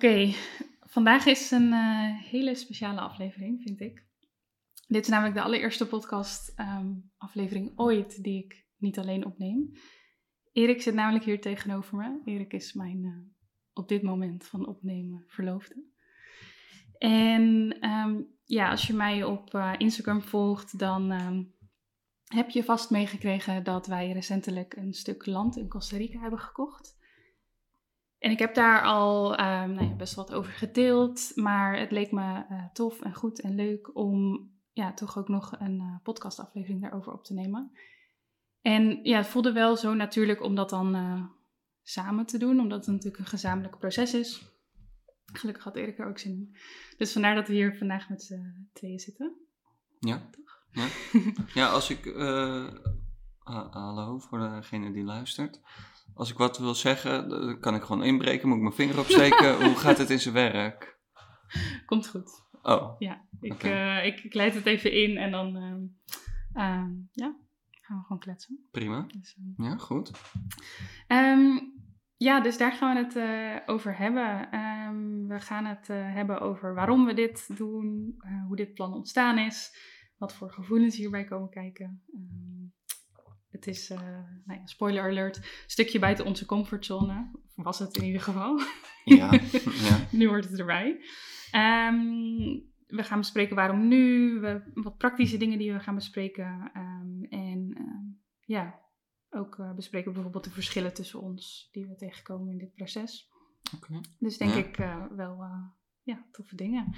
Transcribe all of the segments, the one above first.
Oké, vandaag is een uh, hele speciale aflevering, vind ik. Dit is namelijk de allereerste podcast um, aflevering ooit die ik niet alleen opneem. Erik zit namelijk hier tegenover me. Erik is mijn uh, op dit moment van opnemen verloofde. En um, ja, als je mij op uh, Instagram volgt, dan um, heb je vast meegekregen dat wij recentelijk een stuk land in Costa Rica hebben gekocht. En ik heb daar al um, nou ja, best wat over gedeeld, maar het leek me uh, tof en goed en leuk om ja, toch ook nog een uh, podcastaflevering daarover op te nemen. En ja, het voelde wel zo natuurlijk om dat dan uh, samen te doen, omdat het natuurlijk een gezamenlijk proces is. Gelukkig had Erik er ook zin in. Dus vandaar dat we hier vandaag met z'n tweeën zitten. Ja. Toch? Ja, ja als ik. hallo voor degene die luistert. Als ik wat wil zeggen, dan kan ik gewoon inbreken, moet ik mijn vinger opsteken. Hoe gaat het in zijn werk? Komt goed. Oh. Ja, ik, okay. uh, ik, ik, leid het even in en dan uh, uh, ja, gaan we gewoon kletsen. Prima. Dus, ja, goed. Um, ja, dus daar gaan we het uh, over hebben. Um, we gaan het uh, hebben over waarom we dit doen, uh, hoe dit plan ontstaan is, wat voor gevoelens hierbij komen kijken. Um, het is, uh, nou ja, spoiler alert, een stukje buiten onze comfortzone. Was het in ieder geval. Ja. ja. nu hoort het erbij. Um, we gaan bespreken waarom nu, we, wat praktische dingen die we gaan bespreken. Um, en uh, ja, ook uh, bespreken bijvoorbeeld de verschillen tussen ons die we tegenkomen in dit proces. Okay. Dus denk Ja. ik uh, wel ja, toffe dingen.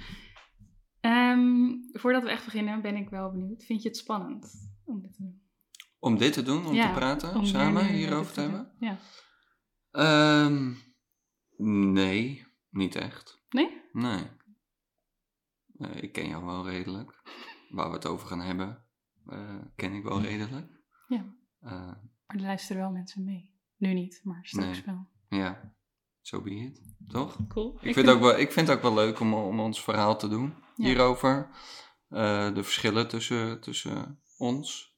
Voordat we echt beginnen ben ik wel benieuwd. Vind je het spannend om dit te doen? Om dit te doen, om Ja, te praten, om samen nu hierover te hebben? Ja. Ehm, nee, niet echt. Nee? Nee. Eh, ik ken jou wel redelijk. Waar we het over gaan hebben, eh, ken ik wel redelijk. Ja. Eh, Maar er luisteren wel mensen mee. Nu niet, maar straks Nee. wel. ja, so be it. Toch? Cool. Ik, vind, ook wel, ik vind het ook wel leuk om, om ons verhaal te doen Ja. hierover. Eh, de verschillen tussen, tussen ons.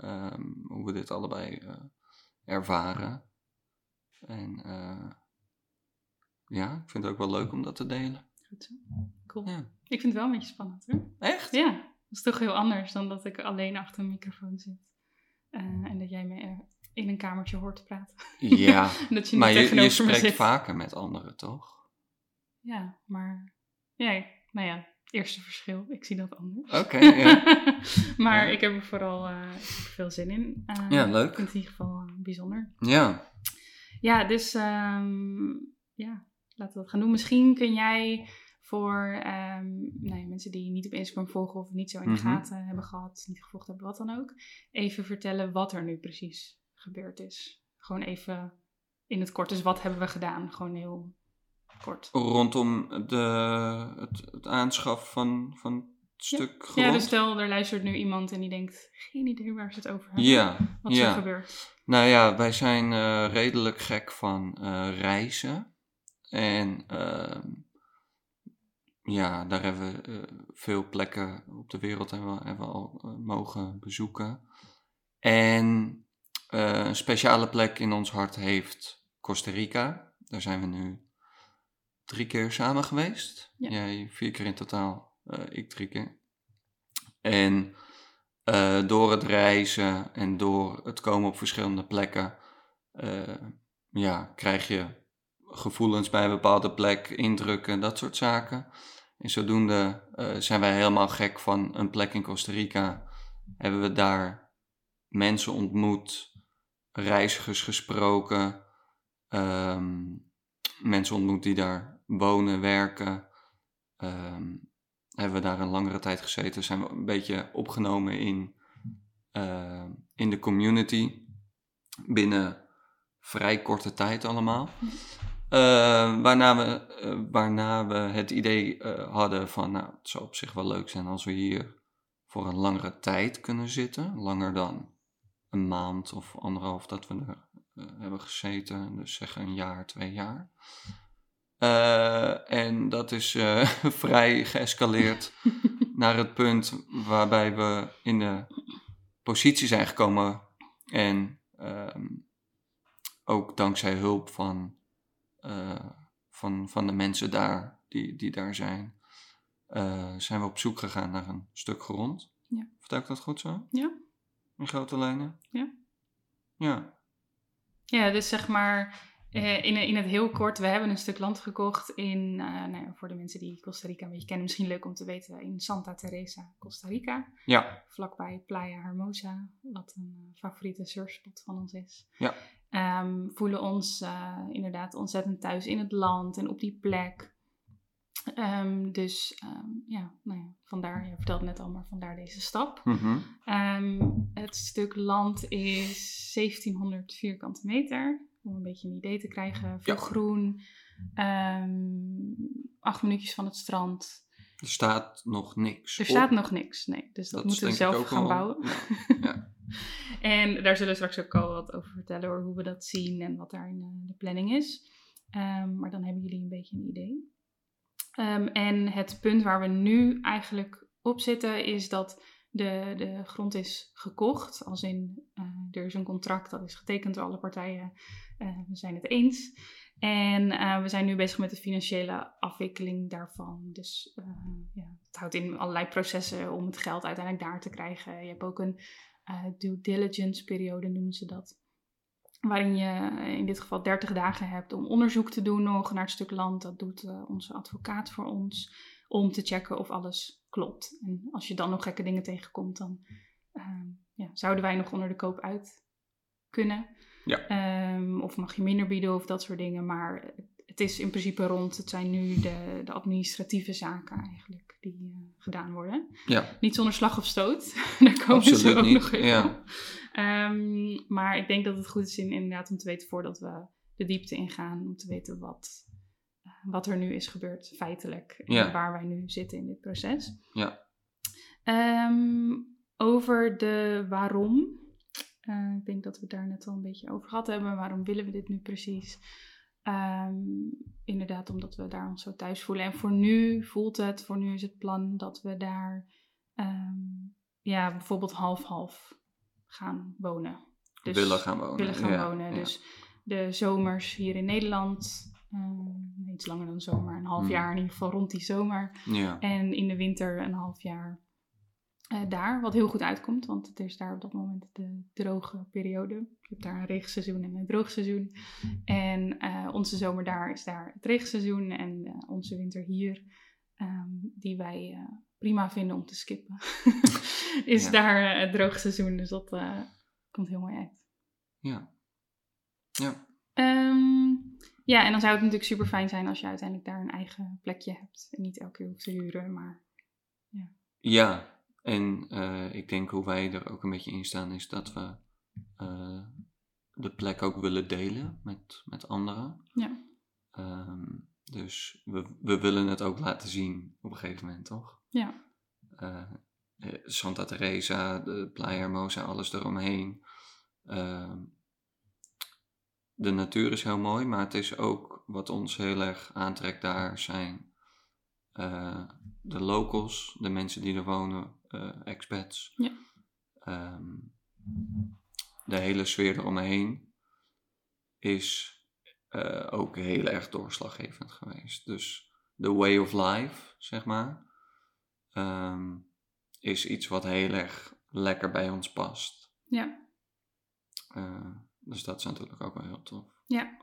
Ehm, hoe we dit allebei eh, ervaren. En eh, ja, ik vind het ook wel leuk om dat te delen. Goed zo. Cool. Ja. Ik vind het wel een beetje spannend hoor. Echt? Ja, dat is toch heel anders dan dat ik alleen achter een microfoon zit. Eh, en dat jij me in een kamertje hoort praten. Ja, dat je maar je, je spreekt vaker met anderen, toch? Ja, maar... Ja, nou ja, eerste verschil. Ik zie dat anders. Oké, ja. maar Ja. ik heb er vooral eh, heb er veel zin in. Eh, Ja, leuk. Ik vind het in ieder geval eh, bijzonder. Ja, Ja, dus ehm, ja, laten we dat gaan doen. Misschien kun jij voor ehm, nou ja, mensen die je niet op Instagram volgen of niet zo in de Mhm. gaten hebben gehad, niet gevolgd hebben, wat dan ook, even vertellen wat er nu precies gebeurd is. Gewoon even in het kort. Dus wat hebben we gedaan? Gewoon heel kort. rondom de, het, het aanschaf van, van het stuk grond. Ja, dus stel er luistert nu iemand en die denkt, geen idee waar ze het over hebben. Ja, Wat is er ja. gebeurd? Nou ja, wij zijn eh, redelijk gek van eh, reizen. En ehm, ja, daar hebben we eh, veel plekken op de wereld hebben we, hebben we al mogen bezoeken. En een speciale plek in ons hart heeft Costa Rica. Daar zijn we nu drie keer samen geweest. Ja. Jij vier keer in totaal, eh, ik drie keer. En eh, door het reizen en door het komen op verschillende plekken, eh, ja, krijg je gevoelens bij een bepaalde plek, indrukken, dat soort zaken. En zodoende zijn wij helemaal gek van een plek in Costa Rica. Hebben we daar mensen ontmoet, reizigers gesproken, ehm, mensen ontmoet die daar wonen, werken. Ehm, hebben we daar een langere tijd gezeten, zijn we een beetje opgenomen in, eh, in de community. Binnen vrij korte tijd allemaal. Eh, waarna, we, eh, waarna we het idee eh, hadden van, nou, het zou op zich wel leuk zijn als we hier voor een langere tijd kunnen zitten. Langer dan een maand of anderhalf dat we er eh, hebben gezeten. Dus zeggen een jaar, twee jaar. Eh, en dat is eh, vrij geëscaleerd naar het punt waarbij we in de positie zijn gekomen. En ehm, ook dankzij hulp van, eh, van, van de mensen daar, die, die daar zijn, zijn we op zoek gegaan naar een stuk grond. Ja. Vertel ik dat goed zo? Ja. In grote lijnen? Ja. Ja. Ja, dus zeg maar eh, in, in het heel kort, we hebben een stuk land gekocht in, eh, nou ja, voor de mensen die Costa Rica een beetje kennen, misschien leuk om te weten, in Santa Teresa, Costa Rica. Ja. Vlakbij Playa Hermosa, wat een eh, favoriete surfspot van ons is. Ja. Ehm, voelen ons inderdaad ontzettend thuis in het land en op die plek. Ehm, dus ehm, ja, nou ja, vandaar, je vertelde net al, maar vandaar deze stap. Mhm. Het stuk land is 1700 vierkante meter. Om een beetje een idee te krijgen. Veel Ja. groen. ehm, acht minuutjes van het strand. Er staat nog niks. Er op. staat nog niks. Nee, dus dat, moeten we zelf gaan bouwen. Ja. ja. En daar zullen we straks ook al wat over vertellen. Hoor, hoe we dat zien en wat daar in eh, de planning is. Ehm, maar dan hebben jullie een beetje een idee. Ehm, en het punt waar we nu eigenlijk op zitten is dat de, de grond is gekocht. Als in, eh, er is een contract dat is getekend door alle partijen. Eh, we zijn het eens. En eh, we zijn nu bezig met de financiële afwikkeling daarvan. Dus ja, het houdt in allerlei processen om het geld uiteindelijk daar te krijgen. Je hebt ook een due diligence periode, noemen ze dat. Waarin je in dit geval 30 dagen hebt om onderzoek te doen nog naar het stuk land. Dat doet onze advocaat voor ons. Om te checken of alles klopt. En als je dan nog gekke dingen tegenkomt, dan eh, ja, zouden wij nog onder de koop uit kunnen. Ja. Ehm, of mag je minder bieden of dat soort dingen. Maar het is in principe rond. Het zijn nu de, de administratieve zaken eigenlijk die eh, gedaan worden. ja. Niet zonder slag of stoot. Daar komen ze ook niet, nog even ja. Ehm, maar ik denk dat het goed is in, inderdaad om te weten voordat we de diepte ingaan. Om te weten wat, wat er nu is gebeurd feitelijk. En waar wij nu zitten in dit proces. Ja. Ehm, over de waarom. Eh, ik denk dat we het daar net al een beetje over gehad hebben. Waarom willen we dit nu precies? Ehm, inderdaad, omdat we daar ons zo thuis voelen. En voor nu voelt het, voor nu is het plan dat we daar ehm, ja, bijvoorbeeld half-half gaan wonen. Dus willen gaan wonen. willen gaan ja, wonen. ja. Dus de zomers hier in Nederland, iets langer dan zomer, een half Hmm. jaar in ieder geval rond die zomer. Ja. En in de winter een half jaar eh, daar, wat heel goed uitkomt, want het is daar op dat moment de droge periode. Je hebt daar een regenseizoen en een droogseizoen. En eh, onze zomer daar is daar het regenseizoen en eh, onze winter hier, ehm, die wij prima vinden om te skippen, is Ja. daar het droogseizoen. Dus dat komt heel mooi uit. Ja. Ja. Ja, en dan zou het natuurlijk super fijn zijn als je uiteindelijk daar een eigen plekje hebt. En niet elke keer hoeft te huren, maar Ja, en eh, ik denk hoe wij er ook een beetje in staan is dat we eh, de plek ook willen delen met, met anderen. Ja. Ehm, dus we, we willen het ook laten zien op een gegeven moment, toch? ja. Eh, Santa Teresa, de Playa Hermosa, alles eromheen. Ehm, de natuur is heel mooi, maar het is ook wat ons heel erg aantrekt daar zijn eh, de locals, de mensen die er wonen, eh, expats. Ja. Ehm, de hele sfeer eromheen is eh, ook heel erg doorslaggevend geweest. Dus de way of life, zeg maar, ehm, is iets wat heel erg lekker bij ons past. Ja. Dus dat is natuurlijk ook wel heel tof. Ja.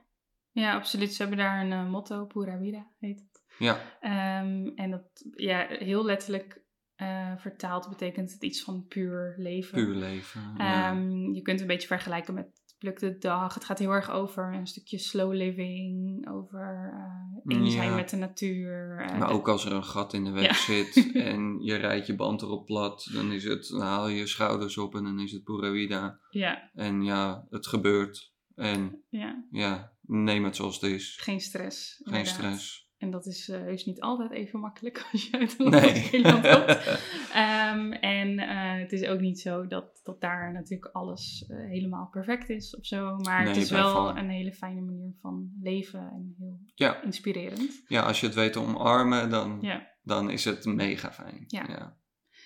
Ja, absoluut. Ze hebben daar een eh, motto, Pura Vida heet het. Ja, Ehm, en dat, ja, heel letterlijk eh, vertaald betekent het iets van puur leven. puur leven. ja. Ehm, je kunt het een beetje vergelijken met pluk de dag. Het gaat heel erg over een stukje slow living, over eh één zijn Ja. met de natuur. eh, Maar de- ook als er een gat in de weg Ja. zit en je rijdt je band erop plat, dan, is het, dan haal je je schouders op en dan is het pura vida. Ja, En ja, het gebeurt. En ja, ja, neem het zoals het is. geen stress. Geen inderdaad. stress. En dat is heus niet altijd even makkelijk als je uit een Nee. land komt. Ehm, en eh, het is ook niet zo dat, dat daar natuurlijk alles eh, helemaal perfect is of zo. Maar het is wel een hele fijne manier van leven en heel Ja. inspirerend. ja, als je het weet te omarmen, dan, Ja. dan is het mega fijn. Ja. ja.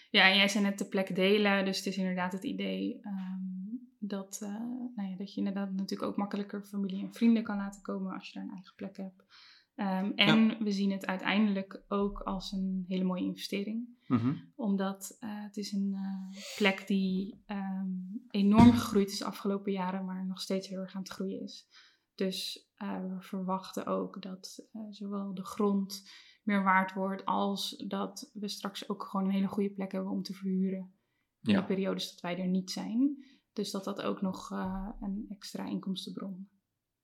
Ja, en jij zei net de plek delen. Dus het is inderdaad het idee ehm, dat, nou ja, dat je inderdaad natuurlijk ook makkelijker familie en vrienden kan laten komen als je daar een eigen plek hebt. Ehm, en we zien het uiteindelijk ook als een hele mooie investering. Mhm. Omdat eh, het is een eh, plek die ehm, enorm gegroeid is de afgelopen jaren, maar nog steeds heel erg aan het groeien is. Dus eh, we verwachten ook dat zowel de grond meer waard wordt, als dat we straks ook gewoon een hele goede plek hebben om te verhuren. In de periodes dat wij er niet zijn. Dus dat dat ook nog een extra inkomstenbron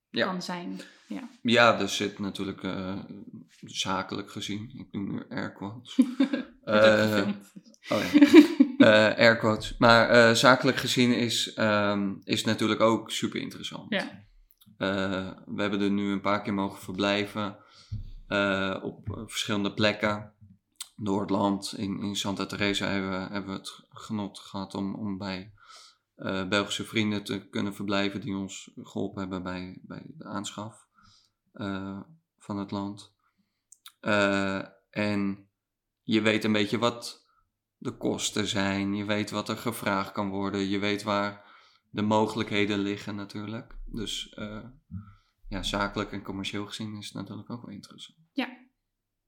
Ja. kan zijn. Ja. ja, er zit natuurlijk eh, zakelijk gezien, ik doe nu air quotes. Eh, oh ja. Eh, air quotes. Maar zakelijk gezien is, ehm, is natuurlijk ook super interessant. Ja. We hebben er nu een paar keer mogen verblijven op verschillende plekken door het land. In, in Santa Teresa hebben we, hebben we het genot gehad om, om bij eh, Belgische vrienden te kunnen verblijven die ons geholpen hebben bij, bij de aanschaf eh, van het land. Eh, en je weet een beetje wat de kosten zijn, je weet wat er gevraagd kan worden, je weet waar de mogelijkheden liggen natuurlijk. Dus ja, zakelijk en commercieel gezien is het natuurlijk ook wel interessant.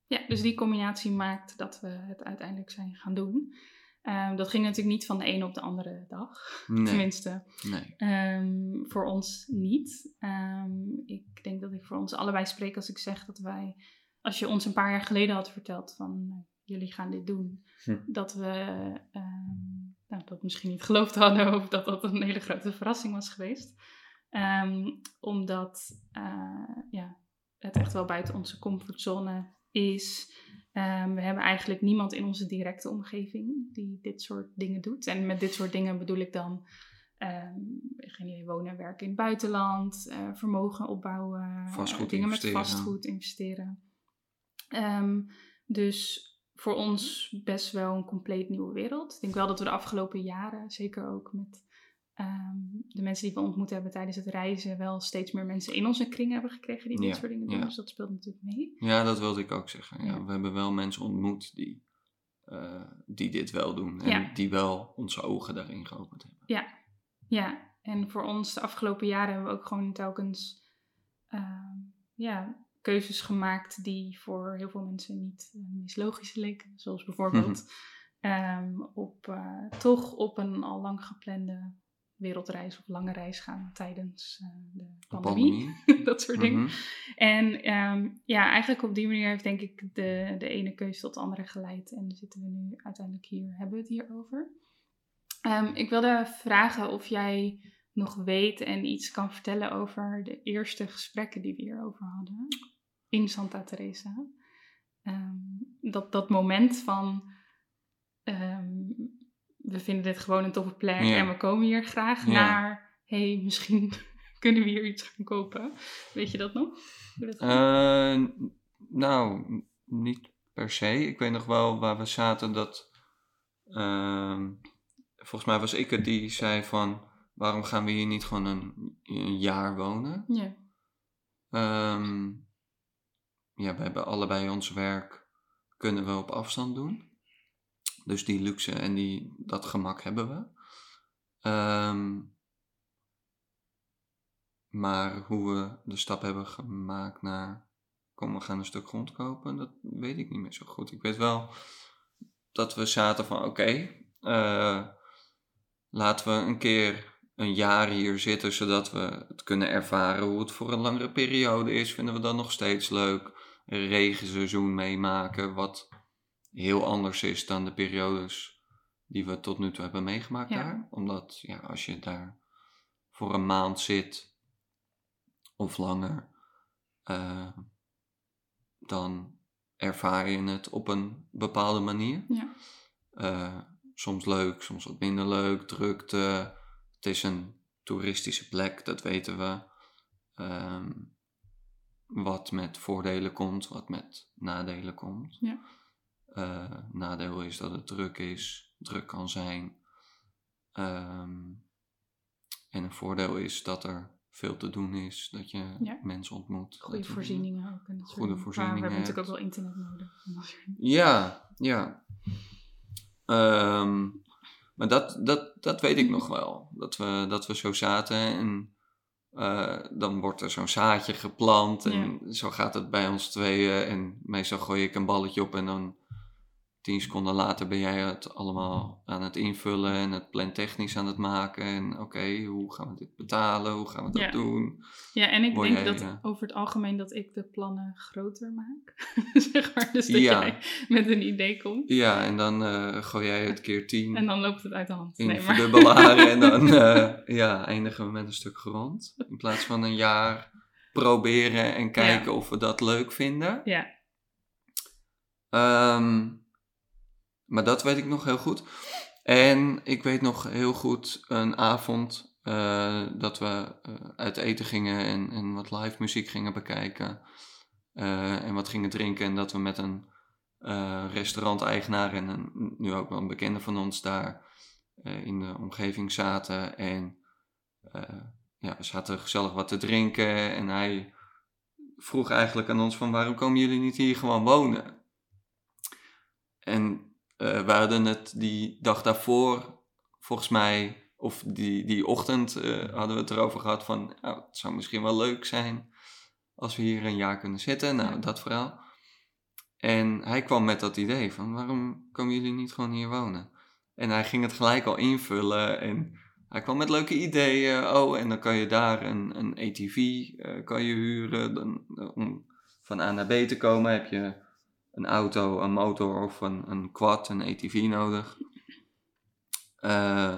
Ja, dus die combinatie maakt dat we het uiteindelijk zijn gaan doen. Ehm, dat ging natuurlijk niet van de ene op de andere dag. Nee, Tenminste, nee. ehm, voor ons niet. Ehm, ik denk dat ik voor ons allebei spreek als ik zeg dat wij, als je ons een paar jaar geleden had verteld van nou, jullie gaan dit doen, Hm. dat we nou, dat misschien niet geloofd hadden of dat dat een hele grote verrassing was geweest. Omdat eh, ja, het echt wel buiten onze comfortzone is. Ehm, we hebben eigenlijk niemand in onze directe omgeving die dit soort dingen doet. En met dit soort dingen bedoel ik dan geen idee, wonen en werken in het buitenland, eh, vermogen opbouwen, Vastgoed eh, dingen investeren. met vastgoed investeren. Ehm, dus voor ons best wel een compleet nieuwe wereld. Ik denk wel dat we de afgelopen jaren, zeker ook met ehm, de mensen die we ontmoet hebben tijdens het reizen, wel steeds meer mensen in onze kring hebben gekregen die dit Ja, soort dingen doen. ja. Dus dat speelt natuurlijk mee. Ja, dat wilde ik ook zeggen. Ja, Ja. we hebben wel mensen ontmoet die, eh, die dit wel doen. En Ja. die wel onze ogen daarin geopend hebben. Ja, en voor ons de afgelopen jaren hebben we ook gewoon telkens ehm, ja, keuzes gemaakt die voor heel veel mensen niet de meest logische leken. Zoals bijvoorbeeld ehm, op, eh, toch op een al lang geplande wereldreis of lange reis gaan tijdens eh, de De pandemie. pandemie. Dat soort dingen. Mhm. En ehm, ja, eigenlijk op die manier heeft denk ik de, de ene keuze tot de andere geleid. En zitten we nu uiteindelijk hier, hebben we het hier over. Ehm, ik wilde vragen of jij nog weet en iets kan vertellen over de eerste gesprekken die we hierover hadden in Santa Teresa. Ehm, dat, dat moment van we vinden dit gewoon een toffe plek Ja. en we komen hier graag Ja. naar hey, misschien kunnen we hier iets gaan kopen. Weet je dat nog? Dat? Eh, nou, niet per se. Ik weet nog wel waar we zaten dat. ehm, volgens mij was ik het die zei van. Waarom gaan we hier niet gewoon een, een jaar wonen? ja. Ehm, ja, we hebben allebei ons werk. Kunnen we op afstand doen. Dus die luxe en die, dat gemak hebben we. Ehm, maar hoe we de stap hebben gemaakt naar. Kom, we gaan een stuk grond kopen. Dat weet ik niet meer zo goed. Ik weet wel dat we zaten van: oké, eh, laten we een keer een jaar hier zitten, zodat we het kunnen ervaren hoe het voor een langere periode is, vinden we dat nog steeds leuk. Een regenseizoen meemaken, wat heel anders is dan de periodes die we tot nu toe hebben meegemaakt Ja. daar. Omdat ja, als je daar voor een maand zit of langer, eh, dan ervaar je het op een bepaalde manier. Ja. Eh, soms leuk, soms wat minder leuk, drukte. Het is een toeristische plek, dat weten we. Ehm, wat met voordelen komt, wat met nadelen komt. Ja. Eh, nadeel is dat het druk is, druk kan zijn. Ehm, en een voordeel is dat er veel te doen is, dat je Ja. mensen ontmoet. Goede voorzieningen ook. En Goede voorzieningen Maar we hebben natuurlijk ook wel internet nodig. Ja, ja. Ehm, maar dat, dat, dat weet ik nog wel. Dat we, dat we zo zaten en eh, dan wordt er zo'n zaadje geplant. En zo gaat het bij ons tweeën. En meestal gooi ik een balletje op en dan tien seconden later ben jij het allemaal aan het invullen en het plantechnisch aan het maken. En oké, hoe gaan we dit betalen? Hoe gaan we dat Ja. doen? Ja, en ik Word denk jij, dat over het algemeen dat ik de plannen groter maak. zeg maar, dus dat Ja. jij met een idee komt. Ja, en dan eh, gooi jij het keer tien. En dan loopt het uit de hand. in Nee, maar... en dan eh, ja, eindigen we met een stuk grond. In plaats van een jaar proberen en kijken of we dat leuk vinden. Ja, Ehm, maar dat weet ik nog heel goed. En ik weet nog heel goed een avond eh, dat we eh, uit eten gingen en, en wat live muziek gingen bekijken. Eh, en wat gingen drinken. En dat we met een restauranteigenaar en een, nu ook wel een bekende van ons daar in de omgeving zaten. En ja, we zaten gezellig wat te drinken. En hij vroeg eigenlijk aan ons van waarom komen jullie niet hier gewoon wonen? En eh we hadden het die dag daarvoor, volgens mij, of die, die ochtend, eh, hadden we het erover gehad van, nou, het zou misschien wel leuk zijn als we hier een jaar kunnen zitten. Nou, Ja. dat verhaal. En hij kwam met dat idee van, waarom komen jullie niet gewoon hier wonen? En hij ging het gelijk al invullen en hij kwam met leuke ideeën. Oh, en dan kan je daar een, een ATV eh, kan je huren. Dan, om van A naar B te komen heb je een auto, een motor of een, een quad, een ATV nodig. Eh,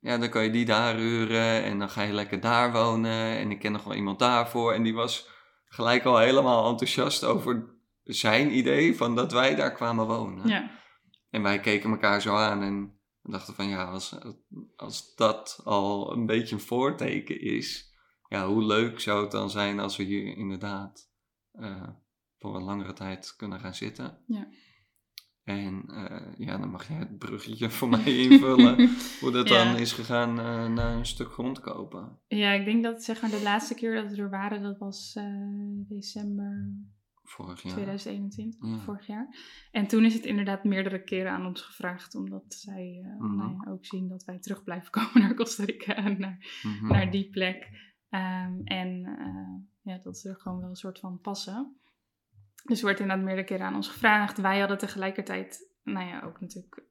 ja, dan kan je die daar huren en dan ga je lekker daar wonen. En ik ken nog wel iemand daarvoor. En die was gelijk al helemaal enthousiast over zijn idee van dat wij daar kwamen wonen. ja, En wij keken elkaar zo aan en dachten van ja, als, als dat al een beetje een voorteken is, ja, hoe leuk zou het dan zijn als we hier inderdaad eh, voor een langere tijd kunnen gaan zitten. Ja. En eh, ja, dan mag jij het bruggetje voor mij invullen, hoe dat Ja. dan is gegaan eh, naar een stuk grond kopen. ja, ik denk dat zeg maar, de laatste keer dat we er waren, dat was eh, december Vorig jaar. 2021, Ja. vorig jaar. En toen is het inderdaad meerdere keren aan ons gevraagd, omdat zij Mhm. nou ook zien dat wij terug blijven komen naar Costa Rica en naar, Mhm. naar die plek. Ehm, en ja, dat ze er gewoon wel een soort van passen. Dus er werd inderdaad meerdere keren aan ons gevraagd. Wij hadden tegelijkertijd, nou ja, ook natuurlijk,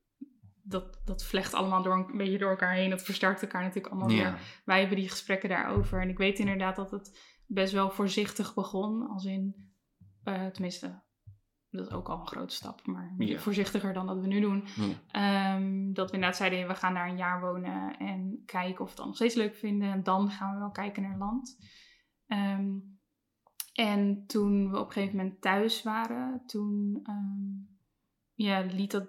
dat, dat vlecht allemaal door, een beetje door elkaar heen. Dat versterkt elkaar natuurlijk allemaal weer wij hebben die gesprekken daarover. En ik weet inderdaad dat het best wel voorzichtig begon. Als in, eh, tenminste, dat is ook al een grote stap. Maar Ja. voorzichtiger dan dat we nu doen. ja. Ehm, dat we inderdaad zeiden, we gaan daar een jaar wonen. En kijken of we het dan nog steeds leuk vinden. En dan gaan we wel kijken naar land. Ehm, en toen we op een gegeven moment thuis waren, toen ehm, ja, liet dat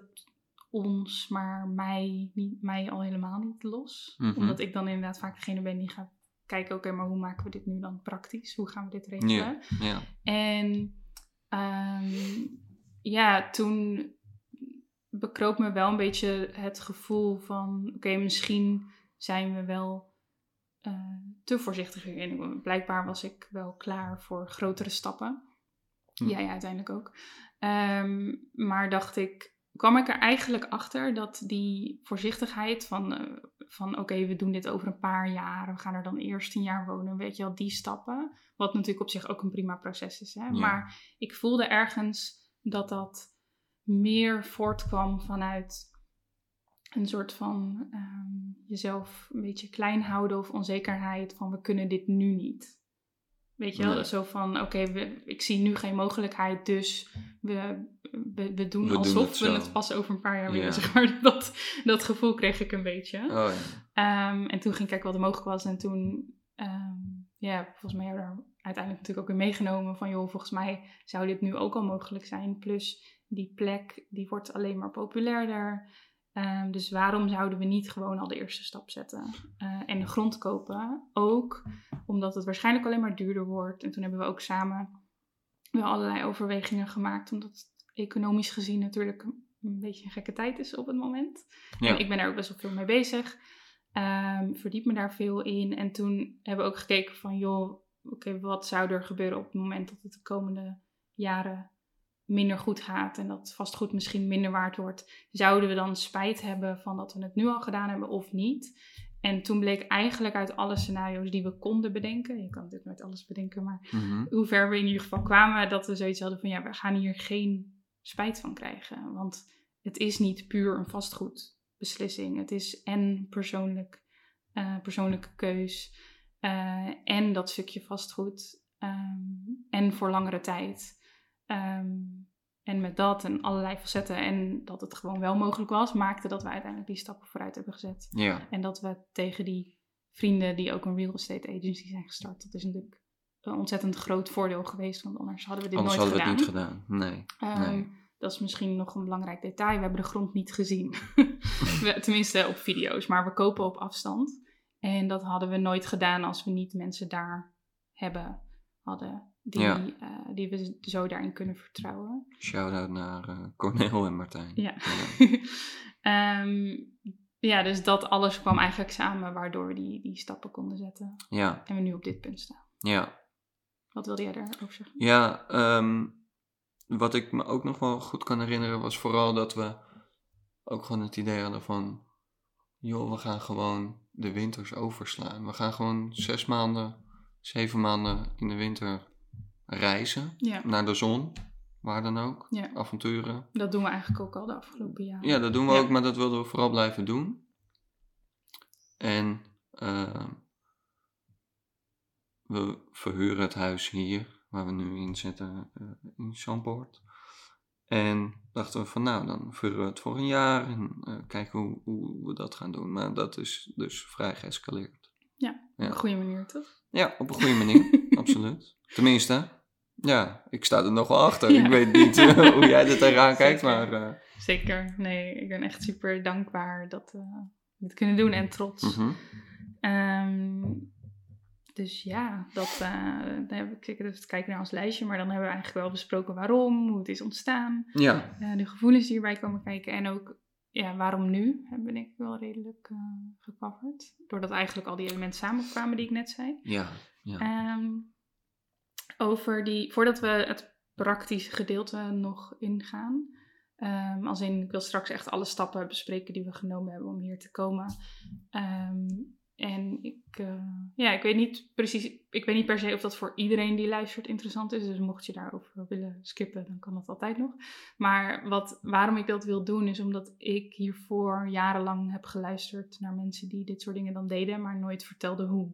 ons, maar mij, niet, mij al helemaal niet los. Mhm. Omdat ik dan inderdaad vaak degene ben die gaat kijken, oké, maar hoe maken we dit nu dan praktisch? Hoe gaan we dit regelen? En ehm, ja, toen bekroop me wel een beetje het gevoel van: oké, misschien zijn we wel eh, te voorzichtig hierin. Blijkbaar was ik wel klaar voor grotere stappen. Hm. Jij uiteindelijk ook. Ehm, maar dacht ik, kwam ik er eigenlijk achter dat die voorzichtigheid van, eh, van oké, we doen dit over een paar jaar, we gaan er dan eerst tien jaar wonen, weet je wel, die stappen. Wat natuurlijk op zich ook een prima proces is. Hè? Ja. Maar ik voelde ergens dat dat meer voortkwam vanuit een soort van ehm, jezelf een beetje klein houden of onzekerheid van we kunnen dit nu niet. Weet je wel, Nee. zo van oké, ik zie nu geen mogelijkheid, dus we, we, we doen We doen alsof het we het pas over een paar jaar. Ja. Zeg maar. dat, dat gevoel kreeg ik een beetje. Oh ja. Ehm, en toen ging ik kijken wat er mogelijk was. En toen, ehm, ja, volgens mij hebben we daar uiteindelijk natuurlijk ook weer meegenomen van, joh, volgens mij zou dit nu ook al mogelijk zijn. Plus die plek, die wordt alleen maar populairder. Ehm, dus waarom zouden we niet gewoon al de eerste stap zetten eh, en de grond kopen? Ook omdat het waarschijnlijk alleen maar duurder wordt. En toen hebben we ook samen wel allerlei overwegingen gemaakt, omdat het economisch gezien natuurlijk een beetje een gekke tijd is op het moment. Ja. En ik ben daar ook best wel veel mee bezig. Ehm, verdiep me daar veel in. En toen hebben we ook gekeken van, joh, oké, wat zou er gebeuren op het moment dat het de komende jaren minder goed gaat en dat vastgoed misschien minder waard wordt. Zouden we dan spijt hebben van dat we het nu al gedaan hebben of niet? En toen bleek eigenlijk uit alle scenario's die we konden bedenken, je kan natuurlijk nooit alles bedenken, maar Mhm. hoe ver we in ieder geval kwamen, dat we zoiets hadden van ja, we gaan hier geen spijt van krijgen. Want het is niet puur een vastgoedbeslissing. Het is en persoonlijk, eh, persoonlijke keus eh, en dat stukje vastgoed ehm, en voor langere tijd. Ehm, en met dat en allerlei facetten en dat het gewoon wel mogelijk was, maakte dat we uiteindelijk die stappen vooruit hebben gezet. Ja. En dat we tegen die vrienden die ook een real estate agency zijn gestart. Dat is natuurlijk een ontzettend groot voordeel geweest, want anders hadden we dit Anders nooit hadden we gedaan. het niet gedaan. Nee. Ehm, nee. Dat is misschien nog een belangrijk detail. We hebben de grond niet gezien. We- Tenminste op video's, maar we kopen op afstand. En dat hadden we nooit gedaan als we niet mensen daar hebben hadden. Die, Ja. eh, die we zo daarin kunnen vertrouwen. Shout-out naar eh Cornel en Martijn. Ja. Ehm, ja, dus dat alles kwam eigenlijk samen waardoor we die, die stappen konden zetten. Ja, En we nu op dit punt staan. ja. Wat wilde jij daarover zeggen? Ja, ehm, wat ik me ook nog wel goed kan herinneren was vooral dat we ook gewoon het idee hadden van, joh, we gaan gewoon de winters overslaan. We gaan gewoon zes maanden, zeven maanden in de winter reizen Ja, naar de zon, waar dan ook, Ja. avonturen. dat doen we eigenlijk ook al de afgelopen jaren. Ja, dat doen we Ja. ook, maar dat wilden we vooral blijven doen. En ehm, we verhuren het huis hier, waar we nu in zitten, eh, in Champoort. En dachten we van nou, dan verhuren we het voor een jaar en eh, kijken hoe, hoe we dat gaan doen. Maar dat is dus vrij geëscaleerd. Ja, op een goede manier toch? Ja, op een goede manier, absoluut. Tenminste, ja, ik sta er nog wel achter. Ja. Ik weet niet eh, hoe jij er tegenaan kijkt, maar... eh, Zeker. Nee, ik ben echt super dankbaar dat eh, we het kunnen doen en trots. mhm. Ehm, dus ja, dat, daar heb ik zeker kijken naar ons lijstje. Maar dan hebben we eigenlijk wel besproken waarom, hoe het is ontstaan. Ja, de gevoelens die erbij komen kijken. En ook ja, waarom nu, denk ik wel redelijk eh gecoverd. Doordat eigenlijk al die elementen samenkwamen die ik net zei. ja, ja. Ehm, over die, voordat we het praktische gedeelte nog ingaan. ehm, als in, ik wil straks echt alle stappen bespreken die we genomen hebben om hier te komen. Ehm, en ik, eh, ja, ik weet niet precies, ik weet niet per se of dat voor iedereen die luistert interessant is. Dus mocht je daarover willen skippen, dan kan dat altijd nog. Maar wat, waarom ik dat wil doen, is omdat ik hiervoor jarenlang heb geluisterd naar mensen die dit soort dingen dan deden, maar nooit vertelden hoe.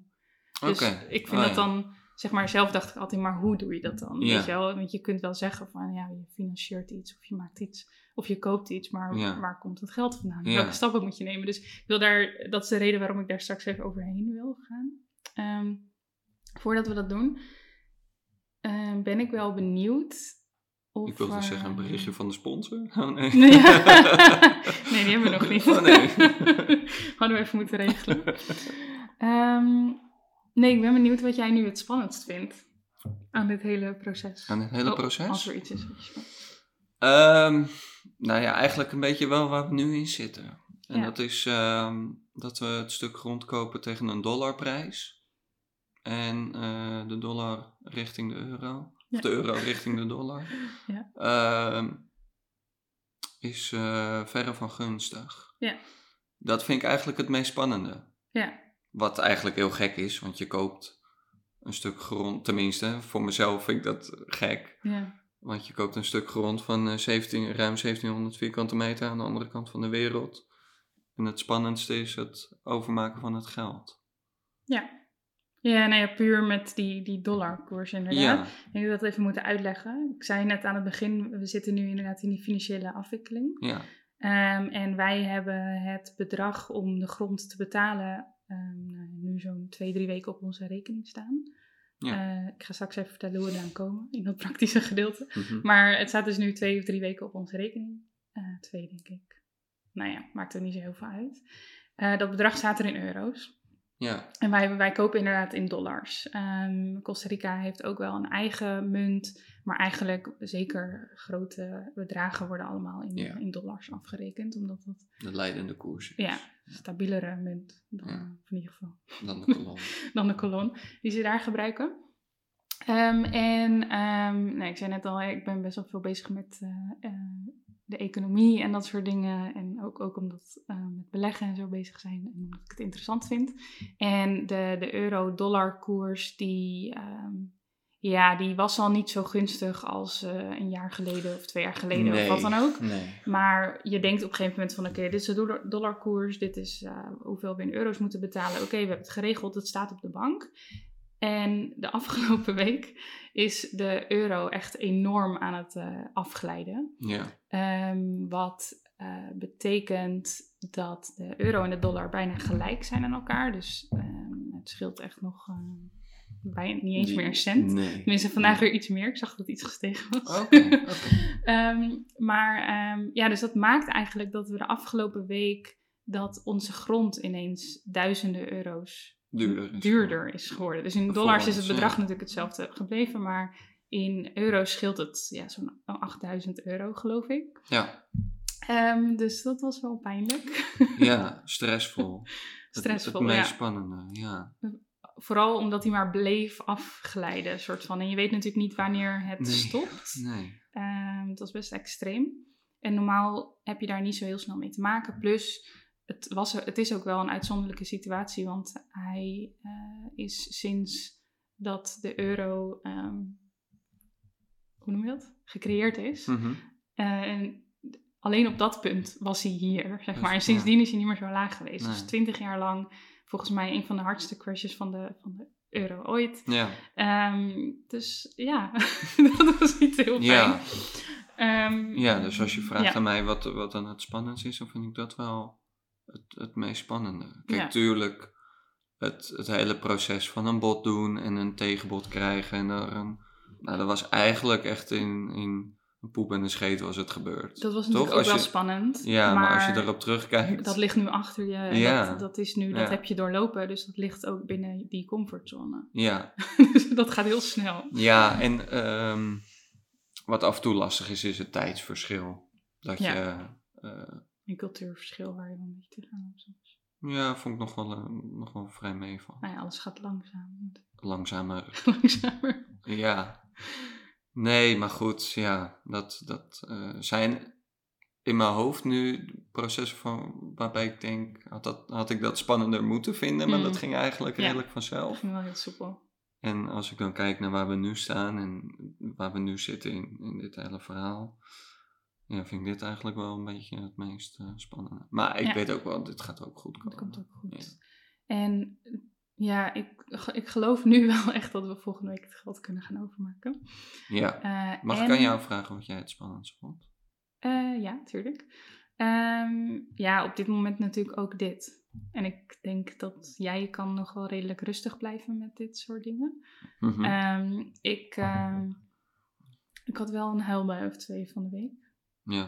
Dus ik vind Oh, dat ja. dan, zeg maar, zelf dacht ik altijd, maar hoe doe je dat dan? Ja. Weet je wel? Want je kunt wel zeggen van, ja, je financiert iets of je maakt iets of je koopt iets, maar Ja. waar komt het geld vandaan? Ja. Welke stappen moet je nemen? Dus ik wil daar, dat is de reden waarom ik daar straks even overheen wil gaan. Ehm, voordat we dat doen, ehm, ben ik wel benieuwd of... Ik wilde eh, zeggen een berichtje van de sponsor. Oh, nee. Nee, nee, die hebben we nog niet. Oh, nee. Hadden we even moeten regelen. Ehm, nee, ik ben benieuwd wat jij nu het spannendst vindt aan dit hele proces. Aan het hele Oh, proces? Als er iets is Ehm, nou ja, eigenlijk een beetje wel waar we nu in zitten. En Ja. dat is ehm, dat we het stuk grond kopen tegen een dollarprijs. En eh, de dollar richting de euro. Ja. Of de euro richting de dollar. Ja. Ehm, is eh, verre van gunstig. Ja. Dat vind ik eigenlijk het meest spannende. Ja, Wat eigenlijk heel gek is, want je koopt een stuk grond. Tenminste, voor mezelf vind ik dat gek. ja, Want je koopt een stuk grond van eh, 17, ruim 1700 vierkante meter aan de andere kant van de wereld. En het spannendste is het overmaken van het geld. Ja. Ja, nou ja, puur met die, die dollarkoers inderdaad. Ja, Ik denk dat we dat even moeten uitleggen. Ik zei net aan het begin, we zitten nu inderdaad in die financiële afwikkeling. ja, Ehm, en wij hebben het bedrag om de grond te betalen ehm, nou, nu zo'n twee, drie weken op onze rekening staan. Ja. Eh, ik ga straks even vertellen hoe we eraan komen in dat praktische gedeelte. mhm. Maar het staat dus nu twee of drie weken op onze rekening. Eh, twee, denk ik. Nou ja, maakt er niet zo heel veel uit. Eh, dat bedrag staat er in euro's. ja, En wij, wij kopen inderdaad in dollars. Ehm, Costa Rica heeft ook wel een eigen munt. Maar eigenlijk zeker grote bedragen worden allemaal in, Ja. in dollars afgerekend. Omdat dat de leidende koers is. ja, stabielere munt dan, Ja. in ieder geval, Dan de kolom. dan de kolon die ze daar gebruiken. Ehm, en nee, ik zei net al, ik ben best wel veel bezig met eh, eh, de economie en dat soort dingen. En ook, ook omdat we met beleggen en zo bezig zijn en omdat ik het interessant vind. En de, de euro-dollar koers, die, ehm, ja, die was al niet zo gunstig als eh, een jaar geleden of twee jaar geleden of wat dan ook. Nee. Maar je denkt op een gegeven moment van oké, dit is de dollar- dollarkoers, dit is eh, hoeveel we in euro's moeten betalen. Oké, we hebben het geregeld, het staat op de bank. En de afgelopen week is de euro echt enorm aan het eh, afglijden. Ja, Ehm, wat betekent dat de euro en de dollar bijna gelijk zijn aan elkaar. Dus ehm, het scheelt echt nog bijna niet eens meer een cent. Nee. Tenminste, vandaag weer iets meer. Ik zag dat het iets gestegen was. Oké. Ehm, maar ehm, ja, dus dat maakt eigenlijk dat we de afgelopen week dat onze grond ineens duizenden euro's Duurder. is duurder is geworden. Dus in dollars is het bedrag ja. natuurlijk hetzelfde gebleven, maar in euro's scheelt het ja, zo'n 8000 euro, geloof ik. Ja, Ehm, dus dat was wel pijnlijk. ja, stressvol. Het- Stressvol, Het, meest ja. spannende, ja. Vooral omdat hij maar bleef afglijden, soort van. En je weet natuurlijk niet wanneer het Nee. stopt. Nee. Ehm, het was best extreem. En normaal heb je daar niet zo heel snel mee te maken. Plus, het, was, het is ook wel een uitzonderlijke situatie, want hij eh, is sinds dat de euro, ehm, hoe noem je dat, gecreëerd is. Mhm. eh, en alleen op dat punt was hij hier, zeg Dus, maar. En sindsdien is hij niet meer zo laag geweest. Dus twintig jaar lang, volgens mij, een van de hardste crashes van de, van de euro ooit. Ja, Ehm, dus ja, dat was niet heel fijn. Ja. Ehm, ja, dus als je vraagt ja. aan mij wat, wat dan het spannendste is, dan vind ik dat wel het, het meest spannende. Kijk, Ja. tuurlijk, het, het hele proces van een bod doen en een tegenbod krijgen en er een... Nou, dat was eigenlijk echt in, in een poep en een scheet was het gebeurd. Dat was Toch? natuurlijk ook Als wel spannend. Ja, maar, als je erop terugkijkt... Dat ligt nu achter je. en Ja. Dat, dat is nu, dat heb je doorlopen. Dus dat ligt ook binnen die comfortzone. Ja, dus dat gaat heel snel. Ja, en ehm, wat af en toe lastig is, is het tijdsverschil. Dat Ja. je, eh, Een cultuurverschil waar je dan beetje tegenaan hebt ja, vond ik nog wel, eh, nog wel vrij meeval. Nou ja, alles gaat langzaam. Langzamer, Langzamer. ja. Nee, maar goed, ja, dat, dat eh, zijn in mijn hoofd nu processen van, waarbij ik denk, had, dat, had ik dat spannender moeten vinden, maar Mm. dat ging eigenlijk Ja. redelijk Dat vanzelf. ging wel heel soepel. En als ik dan kijk naar waar we nu staan en waar we nu zitten in, in dit hele verhaal, ja, vind ik dit eigenlijk wel een beetje het meest eh, spannende. Maar ik Ja. weet ook wel, dit gaat ook goed Dat komen. komt ook goed. Ja. En ja, ik, ik geloof nu wel echt dat we volgende week het geld kunnen gaan overmaken. Ja. Eh, Mag en- ik aan jou vragen wat jij het spannendst vond? Eh, ja, tuurlijk. Ehm, ja, op dit moment natuurlijk ook dit. En ik denk dat jij kan nog wel redelijk rustig blijven met dit soort dingen. Mhm. Ehm, ik, ehm, ik had wel een huilbui of twee van de week. ja.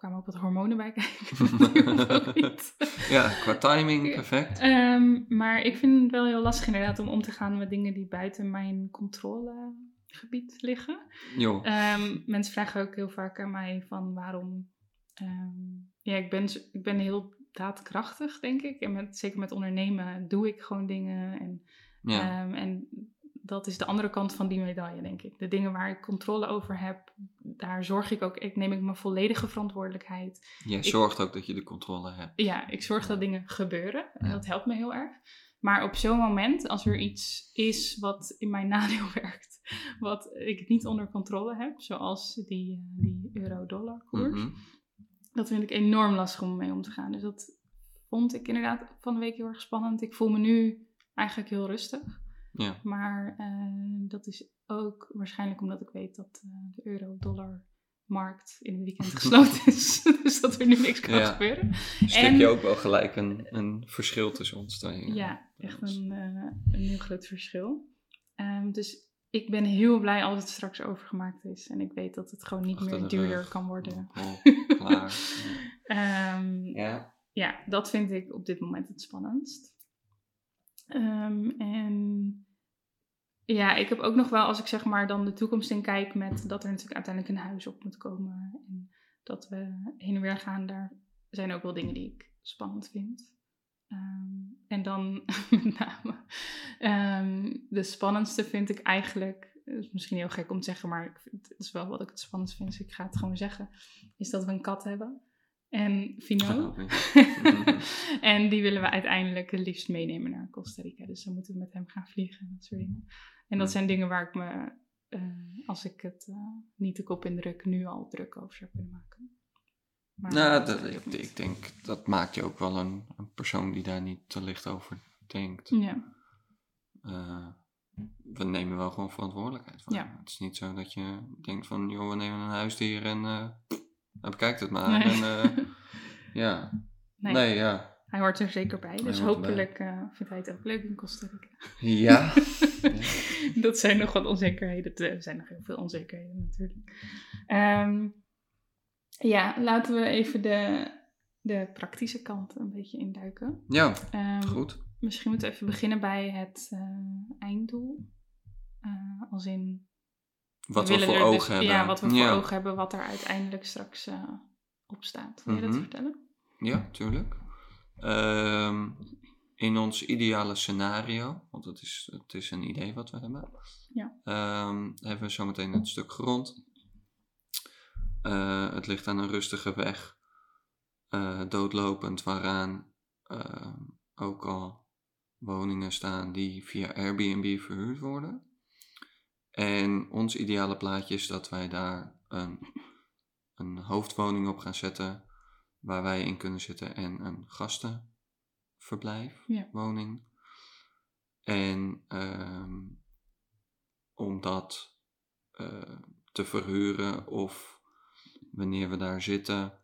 Kwamen ook wat hormonen bij kijken. ja, qua timing perfect. Ehm, maar ik vind het wel heel lastig inderdaad om om te gaan met dingen die buiten mijn controlegebied liggen. Jo. Ehm, mensen vragen ook heel vaak aan mij van waarom. ehm, ja, ik ben, ik ben heel daadkrachtig, denk ik. En met, zeker met ondernemen doe ik gewoon dingen. En, ja. en dat is de andere kant van die medaille, denk ik. De dingen waar ik controle over heb, daar zorg ik ook. Ik neem ik mijn volledige verantwoordelijkheid. Jij zorgt ook dat je de controle hebt. Ja, ik zorg dat dingen gebeuren. En Ja. dat helpt me heel erg. Maar op zo'n moment, als er iets is wat in mijn nadeel werkt, wat ik niet onder controle heb, zoals die, eh, die euro-dollar koers, Mhm. dat vind ik enorm lastig om mee om te gaan. Dus dat vond ik inderdaad van de week heel erg spannend. Ik voel me nu eigenlijk heel rustig. Ja. Maar eh, dat is ook waarschijnlijk omdat ik weet dat eh, de euro-dollar markt in het weekend gesloten is. dus dat er nu niks kan Ja. gebeuren. Stuk En- je ook wel gelijk een, een verschil tussen ons twee. Ja, echt een, eh, een heel groot verschil. Ehm, dus ik ben heel blij als het straks overgemaakt is. En ik weet dat het gewoon niet Achter meer de duurder kan worden. Oh, klaar. Ehm, Ja. ja, dat vind ik op dit moment het spannendst. Ehm, en ja, ik heb ook nog wel, als ik zeg maar dan de toekomst in kijk, met dat er natuurlijk uiteindelijk een huis op moet komen. En dat we heen en weer gaan, daar zijn ook wel dingen die ik spannend vind. Ehm, en dan met name, ehm, de spannendste vind ik eigenlijk, is misschien heel gek om te zeggen, maar ik vind, het is wel wat ik het spannendst vind, dus ik ga het gewoon zeggen, is dat we een kat hebben. En Fino. En die willen we uiteindelijk het liefst meenemen naar Costa Rica. Dus dan moeten we met hem gaan vliegen en dat soort dingen. En dat zijn dingen waar ik me, eh, als ik het eh, niet de kop indruk, nu al druk over zou kunnen maken. Maar Nou, dat ik, denk dat maakt je ook wel een, een persoon die daar niet te licht over denkt. Ja, Eh, we nemen wel gewoon verantwoordelijkheid van. Ja. Het is niet zo dat je denkt van, joh, we nemen een huisdier en nou, bekijkt het maar. Nee. En, eh, ja, nee, nee, ja. hij hoort er zeker bij. Dus hopelijk eh, vindt hij het ook leuk in Costa Rica. Ja, dat zijn nog wat onzekerheden. Er zijn nog heel veel onzekerheden natuurlijk. Ehm, ja, laten we even de, de praktische kant een beetje induiken. ja, Ehm, goed. Misschien moeten we even beginnen bij het eh, einddoel. Als in. Wat we, willen voor ogen dus- hebben. Ja, wat we voor ja. ogen hebben, wat er uiteindelijk straks eh, op staat. Wil je dat Mhm. vertellen? Ja, tuurlijk. Ehm, in ons ideale scenario, want het is, het is een idee wat we hebben, Ja. ehm, hebben we zometeen het stuk grond. Eh, het ligt aan een rustige weg, eh, doodlopend, waaraan ehm, ook al woningen staan die via Airbnb verhuurd worden. En ons ideale plaatje is dat wij daar een, een hoofdwoning op gaan zetten waar wij in kunnen zitten en een gastenverblijf, Ja. woning. En ehm, om dat eh, te verhuren of wanneer we daar zitten,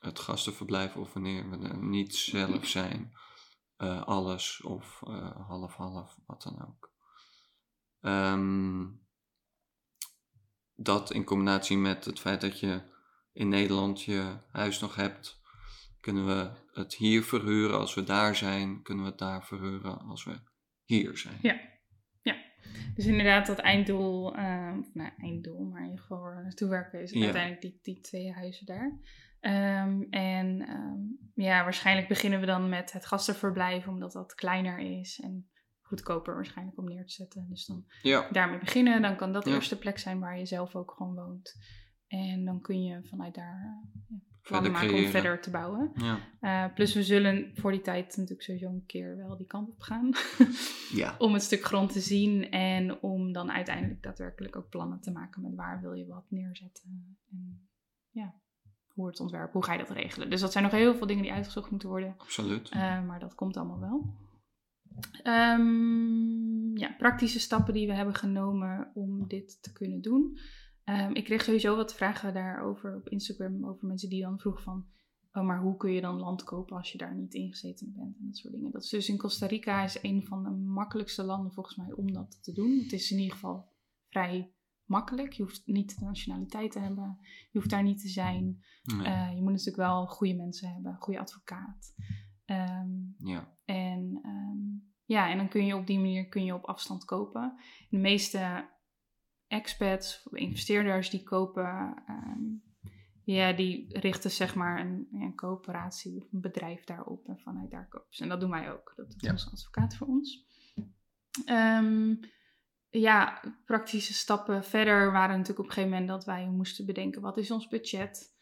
het gastenverblijf of wanneer we er niet zelf zijn, eh, alles of eh, half-half, wat dan ook. Ehm, dat in combinatie met het feit dat je in Nederland je huis nog hebt, kunnen we het hier verhuren als we daar zijn, kunnen we het daar verhuren als we hier zijn. Ja. Dus inderdaad, dat einddoel, eh, nou einddoel, maar in ieder geval waar we naartoe werken, is Ja. uiteindelijk die, die twee huizen daar. Ehm, en ehm, ja, waarschijnlijk beginnen we dan met het gastenverblijf, omdat dat kleiner is en goedkoper waarschijnlijk om neer te zetten. Dus dan Ja, daarmee beginnen, dan kan dat de Ja. eerste plek zijn waar je zelf ook gewoon woont. En dan kun je vanuit daar eh, ja, plannen maken om verder te bouwen. Ja. Eh, plus we zullen voor die tijd natuurlijk sowieso een keer wel die kant op gaan. ja. om het stuk grond te zien en om dan uiteindelijk daadwerkelijk ook plannen te maken met waar wil je wat neerzetten. En ja, hoe het ontwerp, hoe ga je dat regelen. Dus dat zijn nog heel veel dingen die uitgezocht moeten worden. absoluut. Eh, maar dat komt allemaal wel. Ehm, ja, praktische stappen die we hebben genomen om dit te kunnen doen. Ehm, ik kreeg sowieso wat vragen daarover op Instagram over mensen die dan vroegen van... Oh, maar hoe kun je dan land kopen als je daar niet ingezeten bent en dat soort dingen. Dat is dus in Costa Rica is een van de makkelijkste landen volgens mij om dat te doen. Het is in ieder geval vrij makkelijk. Je hoeft niet de nationaliteit te hebben. Je hoeft daar niet te zijn. Nee. Eh, je moet natuurlijk wel goede mensen hebben, goede advocaat. Ehm, ja. en ja, en dan kun je op die manier kun je op afstand kopen. De meeste expats, of investeerders die kopen, ehm, ja, die richten zeg maar een, een coöperatie of een bedrijf daarop en vanuit daar kopen ze. En dat doen wij ook. Dat doet Ja. onze advocaat voor ons. Ehm, ja, praktische stappen verder waren natuurlijk op een gegeven moment dat wij moesten bedenken wat is ons budget,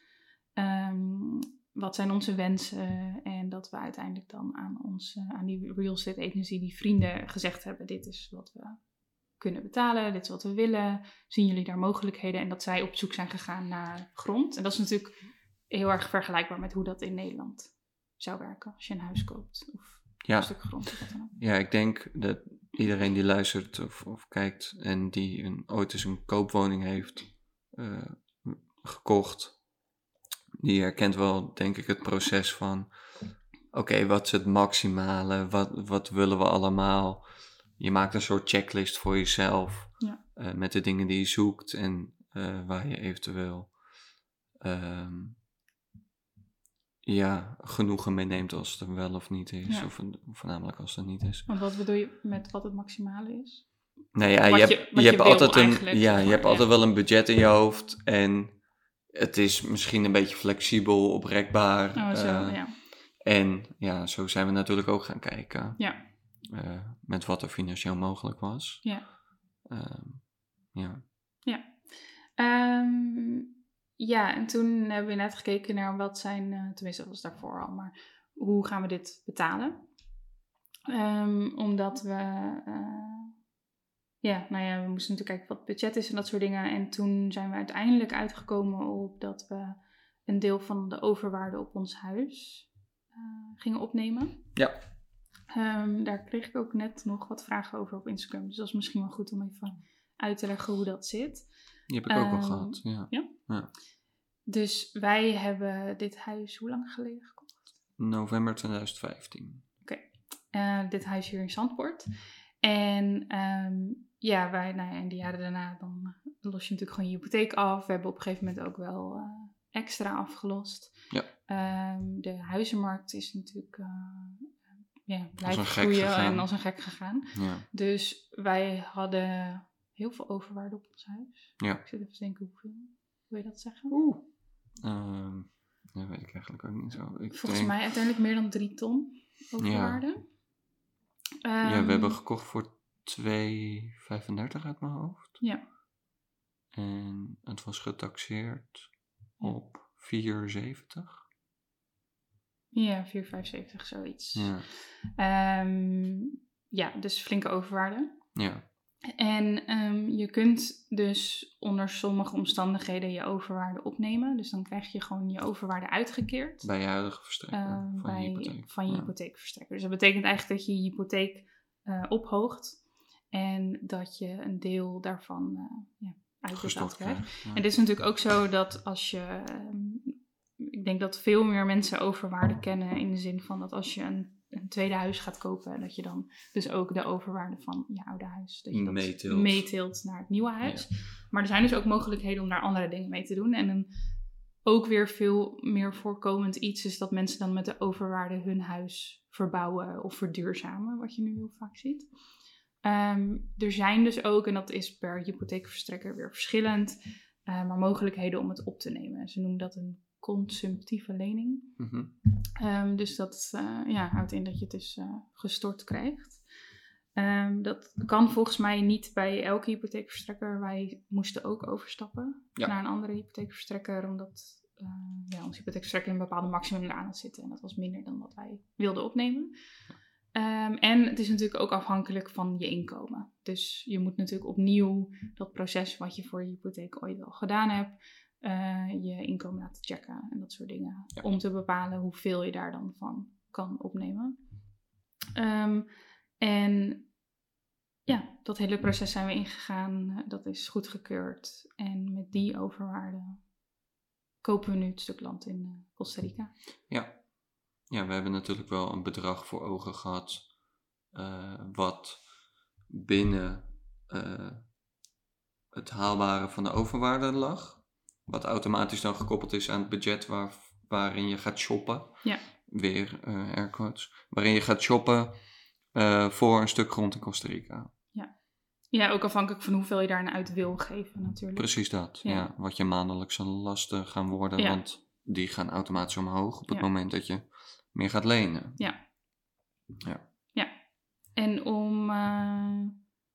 Ehm, wat zijn onze wensen en dat we uiteindelijk dan aan, ons, aan die real estate agency, die vrienden, gezegd hebben dit is wat we kunnen betalen, dit is wat we willen, zien jullie daar mogelijkheden en dat zij op zoek zijn gegaan naar grond. En dat is natuurlijk heel erg vergelijkbaar met hoe dat in Nederland zou werken als je een huis koopt of Ja. een stuk grond of wat dan ook. Ja, ik denk dat iedereen die luistert of, of kijkt en die een, ooit eens een koopwoning heeft eh, gekocht, die herkent wel, denk ik, het proces van: oké, wat is het maximale? Wat, wat willen we allemaal? Je maakt een soort checklist voor jezelf Ja. eh, met de dingen die je zoekt en eh, waar je eventueel ehm, ja, genoegen mee neemt als het er wel of niet is, Ja. of voornamelijk als het niet is. Want wat bedoel je met wat het maximale is? Nou ja, je je- hebt, je je hebt altijd een, ja, je hebt altijd wel een budget in je hoofd en het is misschien een beetje flexibel, oprekbaar. Oh, zo, eh, ja. En ja, zo zijn we natuurlijk ook gaan kijken Ja, eh, met wat er financieel mogelijk was. ja. Ehm, ja. Ehm, ja, en toen hebben we net gekeken naar wat zijn, eh, tenminste dat was daarvoor al, maar hoe gaan we dit betalen? Ehm, omdat we, ja, nou ja, we moesten natuurlijk kijken wat het budget is en dat soort dingen. En toen zijn we uiteindelijk uitgekomen op dat we een deel van de overwaarde op ons huis eh, gingen opnemen. Ja. Ehm, daar kreeg ik ook net nog wat vragen over op Instagram. Dus dat is misschien wel goed om even uit te leggen hoe dat zit. Die heb ik ook al Ehm, gehad. Ja. Dus wij hebben dit huis hoe lang geleden gekocht? November 2015. Eh, dit huis hier in Zandpoort. En ehm, ja, wij, nou ja, in de jaren daarna dan los je natuurlijk gewoon je hypotheek af. We hebben op een gegeven moment ook wel eh, extra afgelost. Ja. Ehm, de huizenmarkt is natuurlijk uh, ja, blijven gek groeien en als een gek gegaan. Ja. Dus wij hadden heel veel overwaarde op ons huis. Ja. Ik zit even te denken hoeveel. Wil je dat zeggen? Oeh. Ehm, dat weet ik eigenlijk ook niet zo. Ik Volgens denk, mij uiteindelijk meer dan drie ton overwaarde. Ja, we Ehm, hebben gekocht voor 2,35 uit mijn hoofd. Ja. En het was getaxeerd op 4,70. Ja, 4,75 zoiets. Ja. Ehm, ja, dus flinke overwaarde. Ja. En ehm, je kunt dus onder sommige omstandigheden je overwaarde opnemen. Dus dan krijg je gewoon je overwaarde uitgekeerd. Bij je huidige verstrekker eh, van bij, je hypotheek. van je Ja. hypotheekverstrekker. Dus dat betekent eigenlijk dat je je hypotheek eh, ophoogt. En dat je een deel daarvan eh ja, uitbetaald krijgt. Ja. En het is natuurlijk ook zo dat als je. ehm, ik denk dat veel meer mensen overwaarde kennen in de zin van dat als je een, een tweede huis gaat kopen, dat je dan dus ook de overwaarde van je oude huis dat je dat Meeteelt. meeteelt naar het nieuwe huis. Maar er zijn dus ook mogelijkheden om daar andere dingen mee te doen. En een, ook weer veel meer voorkomend iets is dat mensen dan met de overwaarde hun huis verbouwen of verduurzamen, wat je nu heel vaak ziet. Ehm, er zijn dus ook, en dat is per hypotheekverstrekker weer verschillend, eh, maar mogelijkheden om het op te nemen. Ze noemen dat een consumptieve lening. Mhm. Ehm, dus dat eh, ja, houdt in dat je het dus eh, gestort krijgt. Ehm, dat kan volgens mij niet bij elke hypotheekverstrekker. Wij moesten ook overstappen Ja. naar een andere hypotheekverstrekker, omdat eh ja, onze hypotheekverstrekker een bepaalde maximum eraan had zitten. En dat was minder dan wat wij wilden opnemen. Ehm, en het is natuurlijk ook afhankelijk van je inkomen. Dus je moet natuurlijk opnieuw dat proces wat je voor je hypotheek ooit al gedaan hebt, eh, je inkomen laten checken en dat soort dingen. Ja. Om te bepalen hoeveel je daar dan van kan opnemen. Ehm, en ja, dat hele proces zijn we ingegaan. Dat is goedgekeurd. En met die overwaarde kopen we nu het stuk land in eh, Costa Rica. Ja. Ja, we hebben natuurlijk wel een bedrag voor ogen gehad. eh, wat binnen eh, het haalbare van de overwaarde lag. Wat automatisch dan gekoppeld is aan het budget waar, waarin je gaat shoppen. Ja. Weer eh airquotes. Waarin je gaat shoppen voor een stuk grond in Costa Rica. Ja, ook afhankelijk van hoeveel je daaraan uit wil geven natuurlijk. Precies dat. Ja. Ja. wat je maandelijkse lasten gaan worden. Ja. Want die gaan automatisch omhoog op het Ja. moment dat je meer gaat lenen. En om... eh,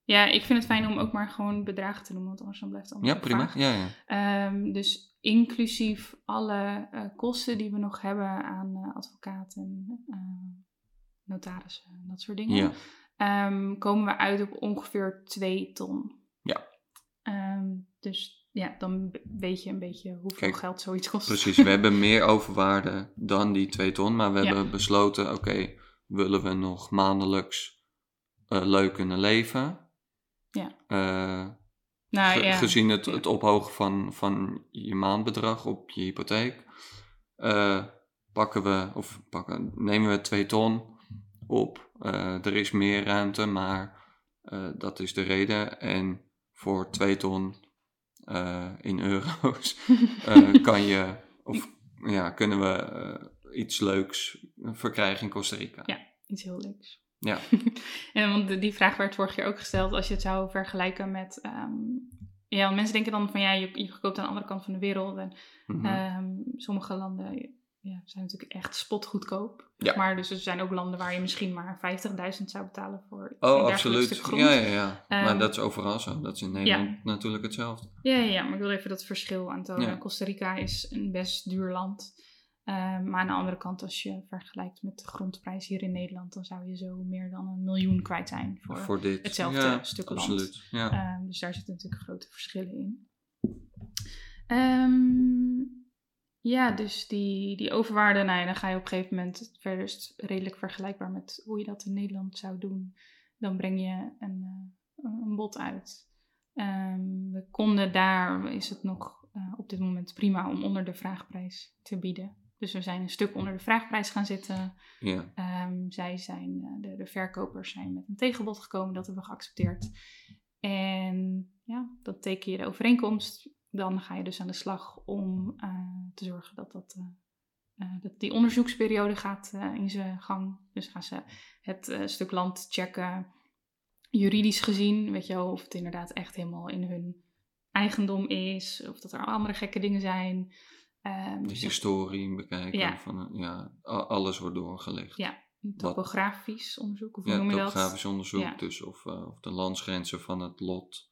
ja, ik vind het fijn om ook maar gewoon bedragen te noemen, want anders dan blijft het allemaal Ja, prima. vaag. Ja, ja. Ehm, dus inclusief alle eh, kosten die we nog hebben aan eh, advocaten, notarissen en dat soort dingen, ja. ehm, komen we uit op ongeveer 2 ton. Ja. Ehm, dus ja, dan weet je een beetje hoeveel Kijk, geld zoiets kost. Precies, we hebben meer overwaarde dan die 2 ton, maar we Ja. hebben besloten, oké, willen we nog maandelijks eh, leuk kunnen leven? Ja. Eh, nou, ge- ja. Gezien het, het ophogen van, van je maandbedrag op je hypotheek, eh, pakken we, of pakken, nemen we 2 ton op. Er is meer ruimte, maar dat is de reden. En voor 2 ton eh, in euro's eh, kan je, of ja, kunnen we eh, iets leuks verkrijgen in Costa Rica. Ja. Iets heel leuks. Ja. en want die vraag werd vorig jaar ook gesteld als je het zou vergelijken met. ehm, ja, want mensen denken dan van ja, je, je koopt aan de andere kant van de wereld. En Mhm. ehm, sommige landen ja, zijn natuurlijk echt spotgoedkoop. Ja. Maar dus er zijn ook landen waar je misschien maar 50.000 zou betalen voor een Oh, dergelijk absoluut. stuk grond. Ja, ja, ja. maar Ehm, dat is overal zo. Dat is in Nederland natuurlijk hetzelfde. Ja, ja, ja, maar ik wil even dat verschil aantonen. Ja. Costa Rica is een best duur land. Ehm, maar aan de andere kant, als je vergelijkt met de grondprijs hier in Nederland, dan zou je zo meer dan een miljoen kwijt zijn voor, Voor dit. hetzelfde stuk land. absoluut. Ja. Ehm, dus daar zitten natuurlijk grote verschillen in. Ehm, ja, dus die, die overwaarde, nou ja, dan ga je op een gegeven moment verder is het redelijk vergelijkbaar met hoe je dat in Nederland zou doen. Dan breng je een, eh, een bod uit. Ehm, we konden daar, is het nog eh, op dit moment prima om onder de vraagprijs te bieden. Dus we zijn een stuk onder de vraagprijs gaan zitten. ja. Ehm, zij zijn, eh, de, de verkopers zijn met een tegenbod gekomen, dat hebben we geaccepteerd. En ja, dan teken je de overeenkomst. Dan ga je dus aan de slag om eh, te zorgen dat, dat, eh, eh, dat die onderzoeksperiode gaat in zijn gang. Dus gaan ze het stuk land checken, juridisch gezien, weet je wel, of het inderdaad echt helemaal in hun eigendom is, of dat er andere gekke dingen zijn. Ehm, De dus historie bekijken. Ja. Van, ja, alles wordt doorgelicht. Ja, topografisch onderzoek, of hoe Ja, noem je dat? topografisch onderzoek, Ja. dus of, of de landsgrenzen van het lot.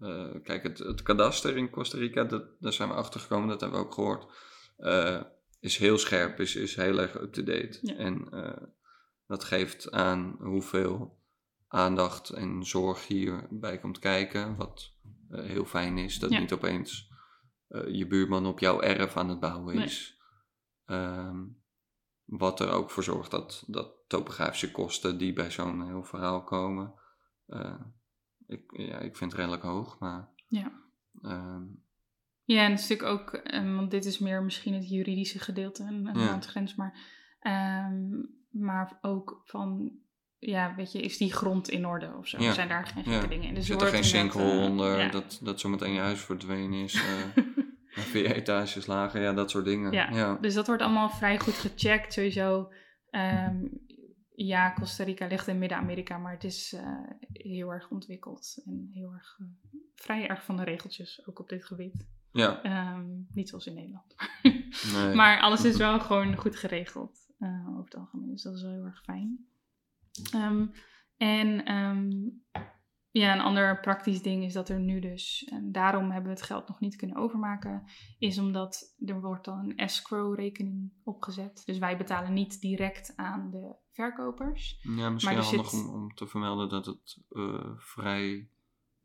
Eh, kijk, het, het kadaster in Costa Rica, dat, daar zijn we achter gekomen, dat hebben we ook gehoord. eh, is heel scherp, is, is heel erg up-to-date. Ja. En eh, dat geeft aan hoeveel aandacht en zorg hierbij komt kijken. Wat heel fijn is, dat Ja. niet opeens je buurman op jouw erf aan het bouwen Nee. is. Ehm, wat er ook voor zorgt dat, dat topografische kosten die bij zo'n heel verhaal komen. Ik, ja, ik vind het redelijk hoog, maar. Ja. ehm, Ja, en het is natuurlijk ook, eh, want dit is meer misschien het juridische gedeelte en een Ja. landsgrens, maar, ehm, maar ook van, ja, weet je, is die grond in orde of zo? Ja. Zijn daar geen Ja. gekke dingen in? Dus zit er geen sinkhole eh, onder, ja. dat, dat zometeen je huis verdwenen is. eh, vier etages lager, ja, dat soort dingen. Ja, ja. Dus dat wordt allemaal vrij goed gecheckt. Sowieso, ehm, ja, Costa Rica ligt in Midden-Amerika, maar het is eh, heel erg ontwikkeld en heel erg, eh, vrij erg van de regeltjes, ook op dit gebied. ja. Ehm, niet zoals in Nederland. Nee. Maar alles is wel gewoon goed geregeld eh, over het algemeen. Dus dat is wel heel erg fijn. Ehm, en ehm, ja, een ander praktisch ding is dat er nu dus, en daarom hebben we het geld nog niet kunnen overmaken, is omdat er wordt dan een escrow-rekening opgezet. Dus wij betalen niet direct aan de verkopers. Ja, misschien er handig zit- om, om te vermelden dat het eh, vrij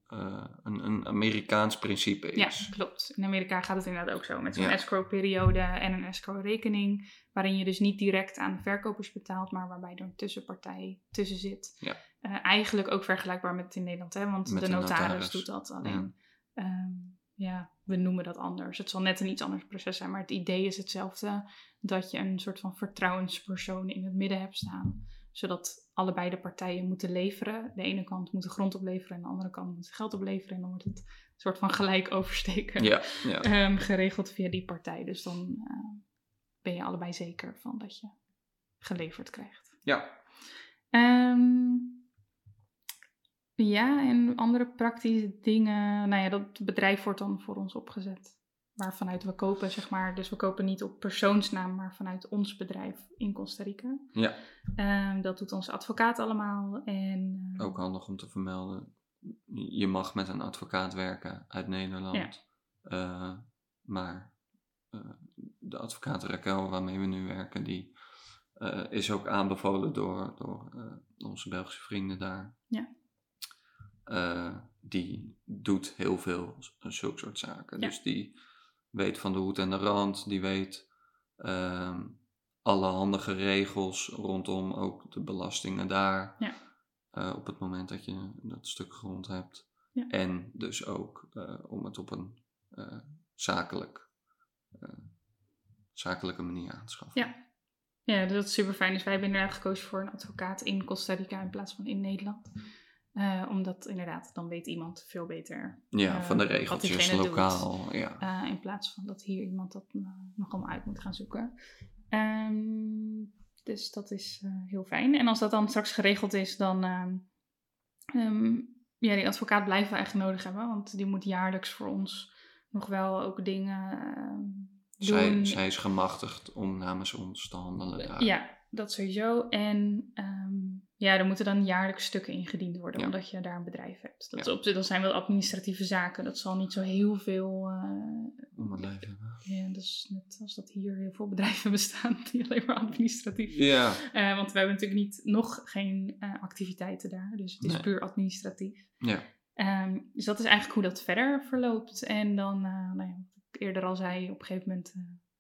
eh, een, een Amerikaans principe Ja, is. klopt. In Amerika gaat het inderdaad ook zo. Met zo'n Ja. escrow-periode en een escrow-rekening. Waarin je dus niet direct aan de verkopers betaalt, maar waarbij er een tussenpartij tussen zit. Ja. Eh, eigenlijk ook vergelijkbaar met in Nederland, hè? want Met de notaris, notaris. doet dat. Alleen, ja. ja, we noemen dat anders. Het zal net een iets anders proces zijn, maar het idee is hetzelfde. Dat je een soort van vertrouwenspersoon in het midden hebt staan. Zodat allebei de partijen moeten leveren. De ene kant moet de grond opleveren en de andere kant moet geld opleveren. En dan wordt het een soort van gelijk oversteken Ja, ja. ehm, geregeld via die partij. Dus dan eh, ben je allebei zeker van dat je geleverd krijgt. ja. Ehm, ja, en andere praktische dingen. Nou ja, dat bedrijf wordt dan voor ons opgezet. Waarvanuit we kopen, zeg maar. Dus we kopen niet op persoonsnaam, maar vanuit ons bedrijf in Costa Rica. Ja. Ehm, dat doet onze advocaat allemaal. En, eh, Ook handig om te vermelden. Je mag met een advocaat werken uit Nederland. Eh, maar eh, de advocaat Raquel waarmee we nu werken, die eh, is ook aanbevolen door, door onze Belgische vrienden daar. Ja. Eh, die doet heel veel zulke soort zaken. Ja. Dus die weet van de hoed en de rand, die weet ehm, alle handige regels rondom ook de belastingen daar. Ja. Eh, op het moment dat je dat stuk grond hebt. Ja. En dus ook eh, om het op een zakelijk, zakelijke manier aan te schaffen. Ja. Ja, dat is super fijn. Dus wij hebben inderdaad gekozen voor een advocaat in Costa Rica in plaats van in Nederland. Eh, omdat inderdaad, dan weet iemand veel beter. Ja, eh, van de regeltjes doet. lokaal. Ja. eh, in plaats van dat hier iemand dat nog allemaal uit moet gaan zoeken. Ehm, dus dat is heel fijn. En als dat dan straks geregeld is, dan... ehm, ehm, ja, die advocaat blijven we echt nodig hebben. Want die moet jaarlijks voor ons nog wel ook dingen Zij, doen. zij is gemachtigd om namens ons te handelen daar. Ja, dat sowieso. En ja, er moeten dan jaarlijks stukken ingediend worden, Ja. omdat je daar een bedrijf hebt. Dat, Ja. op, dat zijn wel administratieve zaken. Dat zal niet zo heel veel. eh, Om het leven hebben. ja, dat is net als dat hier heel veel bedrijven bestaan die alleen maar administratief. Ja, Eh, want we hebben natuurlijk niet, nog geen eh, activiteiten daar. Dus het is Nee. puur administratief. ja. Ehm, dus dat is eigenlijk hoe dat verder verloopt. En dan, nou ja, wat ik eerder al zei, op een gegeven moment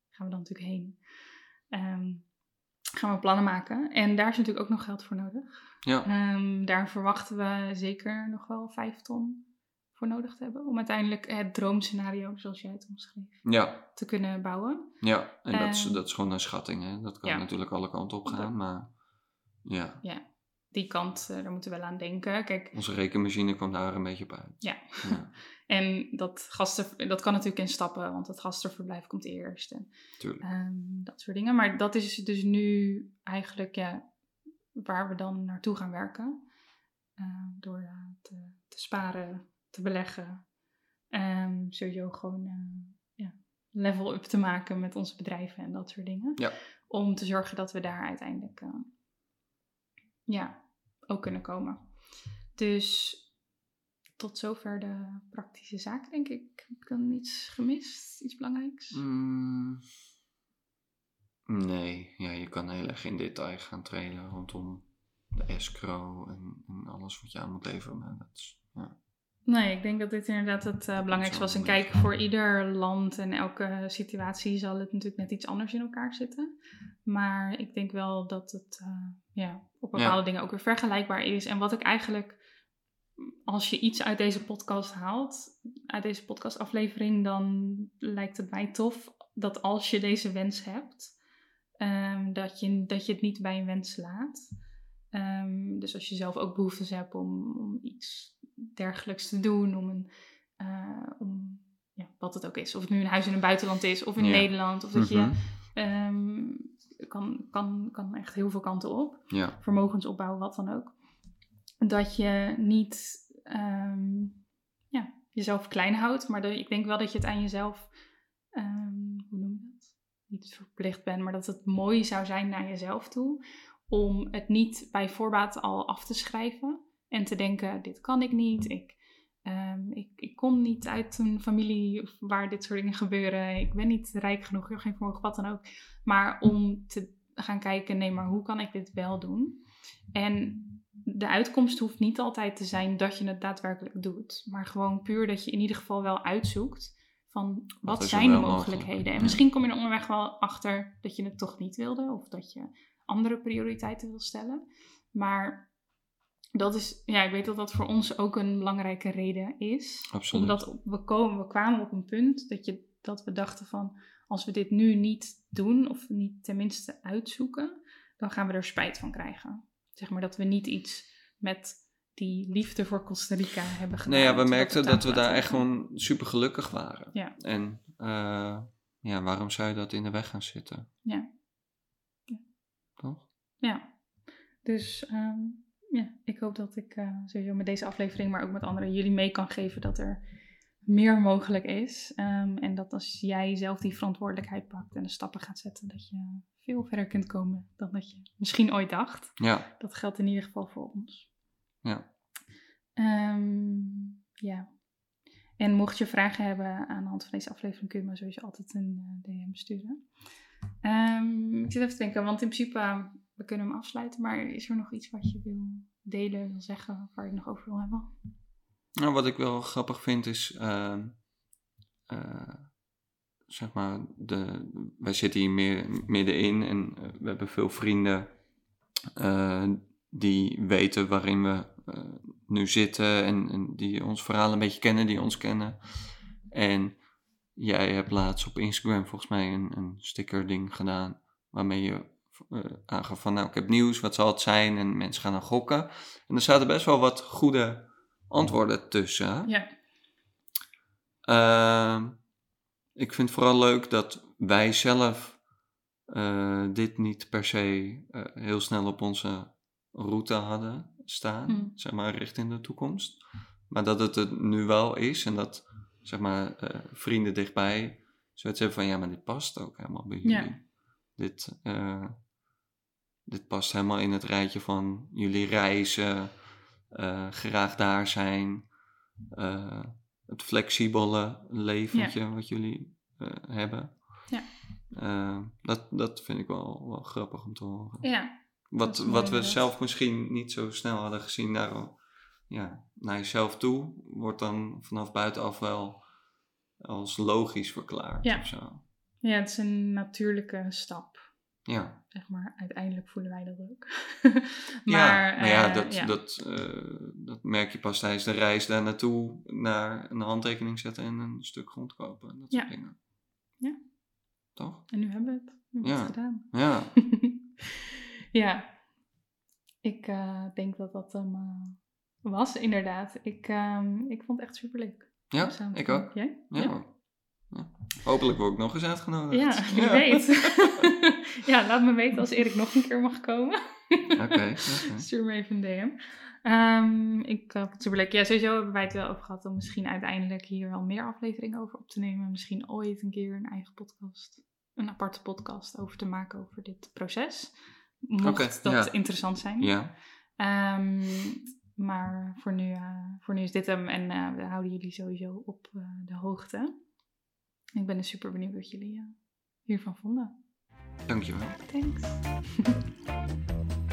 gaan we dan natuurlijk heen. Ehm, gaan we plannen maken. En daar is natuurlijk ook nog geld voor nodig. Ja, Ehm, daar verwachten we zeker nog wel vijf ton voor nodig te hebben. Om uiteindelijk het droomscenario, zoals jij het omschreef, ja, te kunnen bouwen. ja. En dat, is, Ehm, dat is gewoon een schatting. Hè? Dat kan ja. natuurlijk alle kanten op gaan. Maar ja, Ja, die kant, eh, daar moeten we wel aan denken. Kijk, onze rekenmachine kwam daar een beetje op uit. Ja. En dat, gasten, dat kan natuurlijk in stappen, want het gastenverblijf komt eerst. En. Ehm, dat soort dingen. Maar dat is dus nu eigenlijk ja, waar we dan naartoe gaan werken. Ehm, door eh, te, te sparen, te beleggen. Ehm sowieso gewoon eh, ja, level up te maken met onze bedrijven en dat soort dingen. Ja. Om te zorgen dat we daar uiteindelijk eh, ja, ook kunnen komen. Dus tot zover de praktische zaak, denk ik. Heb ik dan iets gemist? Iets belangrijks? Mm, nee, ja, je kan heel erg in detail gaan treden rondom de escrow en, en alles wat je aan moet leveren. Maar dat is, ja. Nee, ik denk dat dit inderdaad het eh, belangrijkste was. En kijk, voor ieder land en elke situatie zal het natuurlijk net iets anders in elkaar zitten. Maar ik denk wel dat het eh, ja, op bepaalde Ja. dingen ook weer vergelijkbaar is. En wat ik eigenlijk, als je iets uit deze podcast haalt, uit deze podcastaflevering, dan lijkt het mij tof dat als je deze wens hebt, ehm, dat, je, dat je het niet bij een wens laat. Ehm, dus als je zelf ook behoeftes hebt om, om iets dergelijks te doen, om een, eh, om, ja, wat het ook is. Of het nu een huis in het buitenland is, of in Ja. Nederland, of dat Mhm. je, ehm, kan, kan, kan echt heel veel kanten op ja, vermogensopbouw, wat dan ook. Dat je niet ehm, ja, jezelf klein houdt, maar dat, ik denk wel dat je het aan jezelf, ehm, hoe noem je dat? Niet verplicht bent, maar dat het mooi zou zijn naar jezelf toe. Om het niet bij voorbaat al af te schrijven en te denken: dit kan ik niet. Ik, ehm, ik, ik kom niet uit een familie waar dit soort dingen gebeuren. Ik ben niet rijk genoeg, ik heb geen vermogen, wat dan ook. Maar om te gaan kijken: nee, maar hoe kan ik dit wel doen? En de uitkomst hoeft niet altijd te zijn dat je het daadwerkelijk doet. Maar gewoon puur dat je in ieder geval wel uitzoekt van wat, zijn de mogelijkheden. mogelijk? En misschien kom je er onderweg wel achter dat je het toch niet wilde. Of dat je andere prioriteiten wil stellen. Maar dat is, ja, ik weet dat dat voor ons ook een belangrijke reden is. absoluut. Omdat we, komen, we kwamen op een punt dat, je, dat we dachten van... als we dit nu niet doen of niet tenminste uitzoeken... dan gaan we er spijt van krijgen. Zeg maar dat we niet iets met die liefde voor Costa Rica hebben gedaan. Nee, ja, we merkten dat we daar echt gewoon super gelukkig waren. Ja. En eh, ja, waarom zou je dat in de weg gaan zitten? Ja. Ja. Toch? Ja, dus ehm, ja, ik hoop dat ik eh, sowieso met deze aflevering, maar ook met anderen, jullie mee kan geven dat er meer mogelijk is. Ehm, en dat als jij zelf die verantwoordelijkheid pakt en de stappen gaat zetten, dat je veel verder kunt komen dan dat je misschien ooit dacht. Ja, Dat geldt in ieder geval voor ons. ja. Ehm, ja. En mocht je vragen hebben aan de hand van deze aflevering, kun je me sowieso altijd een eh, DM sturen. Ehm, ik zit even te denken, want in principe, we kunnen hem afsluiten, maar is er nog iets wat je wil delen, wil zeggen, waar je het nog over wil hebben? Nou, wat ik wel grappig vind is, ehm, eh, zeg maar, de, wij zitten hier meer, middenin en eh, we hebben veel vrienden eh, die weten waarin we nu zitten en, en die ons verhaal een beetje kennen, die ons kennen. En jij hebt laatst op Instagram volgens mij een, een sticker ding gedaan waarmee je eh, aangaf van nou ik heb nieuws, wat zal het zijn? En mensen gaan dan gokken. En er zaten best wel wat goede antwoorden tussen. Ja. Ehm, ik vind het vooral leuk dat wij zelf eh, dit niet per se eh, heel snel op onze route hadden staan, Hmm. zeg maar richting de toekomst. Maar dat het het nu wel is en dat zeg maar eh, vrienden dichtbij zoiets hebben van ja, maar dit past ook helemaal bij jullie. Ja. Dit, dit past helemaal in het rijtje van jullie reizen, eh, graag daar zijn, eh, het flexibele leventje wat jullie eh, hebben. Ja. Dat, dat vind ik wel, wel grappig om te horen. Ja. Wat, wat we zelf misschien niet zo snel hadden gezien naar, ja, naar jezelf toe, wordt dan vanaf buitenaf wel als logisch verklaard Ja. of zo. ja, het is een natuurlijke stap. Ja. Zeg maar, uiteindelijk voelen wij dat ook. Maar, ja, maar nou ja, eh, dat, ja. Dat, eh, dat merk je pas tijdens de reis daar naartoe, naar een handtekening zetten en een stuk grond kopen. Dat soort Ja. dingen. Ja. Toch? En nu hebben we het, hebben Ja. het gedaan. Ja. ja, ik eh, denk dat dat hem eh, was, inderdaad. Ik, ehm, ik vond het echt superleuk. Ja, ik ook. Jij? Ja. Ja. Hopelijk word ik nog eens uitgenodigd. Ja, wie weet. ja, laat me weten als Erik nog een keer mag komen. Oké, oké. Stuur me even een DM. Ehm, ik uh, vond het superleuk. Ja, sowieso hebben wij het wel over gehad om misschien uiteindelijk hier wel meer afleveringen over op te nemen. Misschien ooit een keer een eigen podcast, een aparte podcast over te maken over dit proces. Mocht dat ja. interessant zijn. Ja, Ehm, maar voor nu, eh, voor nu is dit hem en eh, we houden jullie sowieso op eh, de hoogte. Ik ben dus super benieuwd wat jullie eh, hiervan vonden. Dankjewel. Thanks.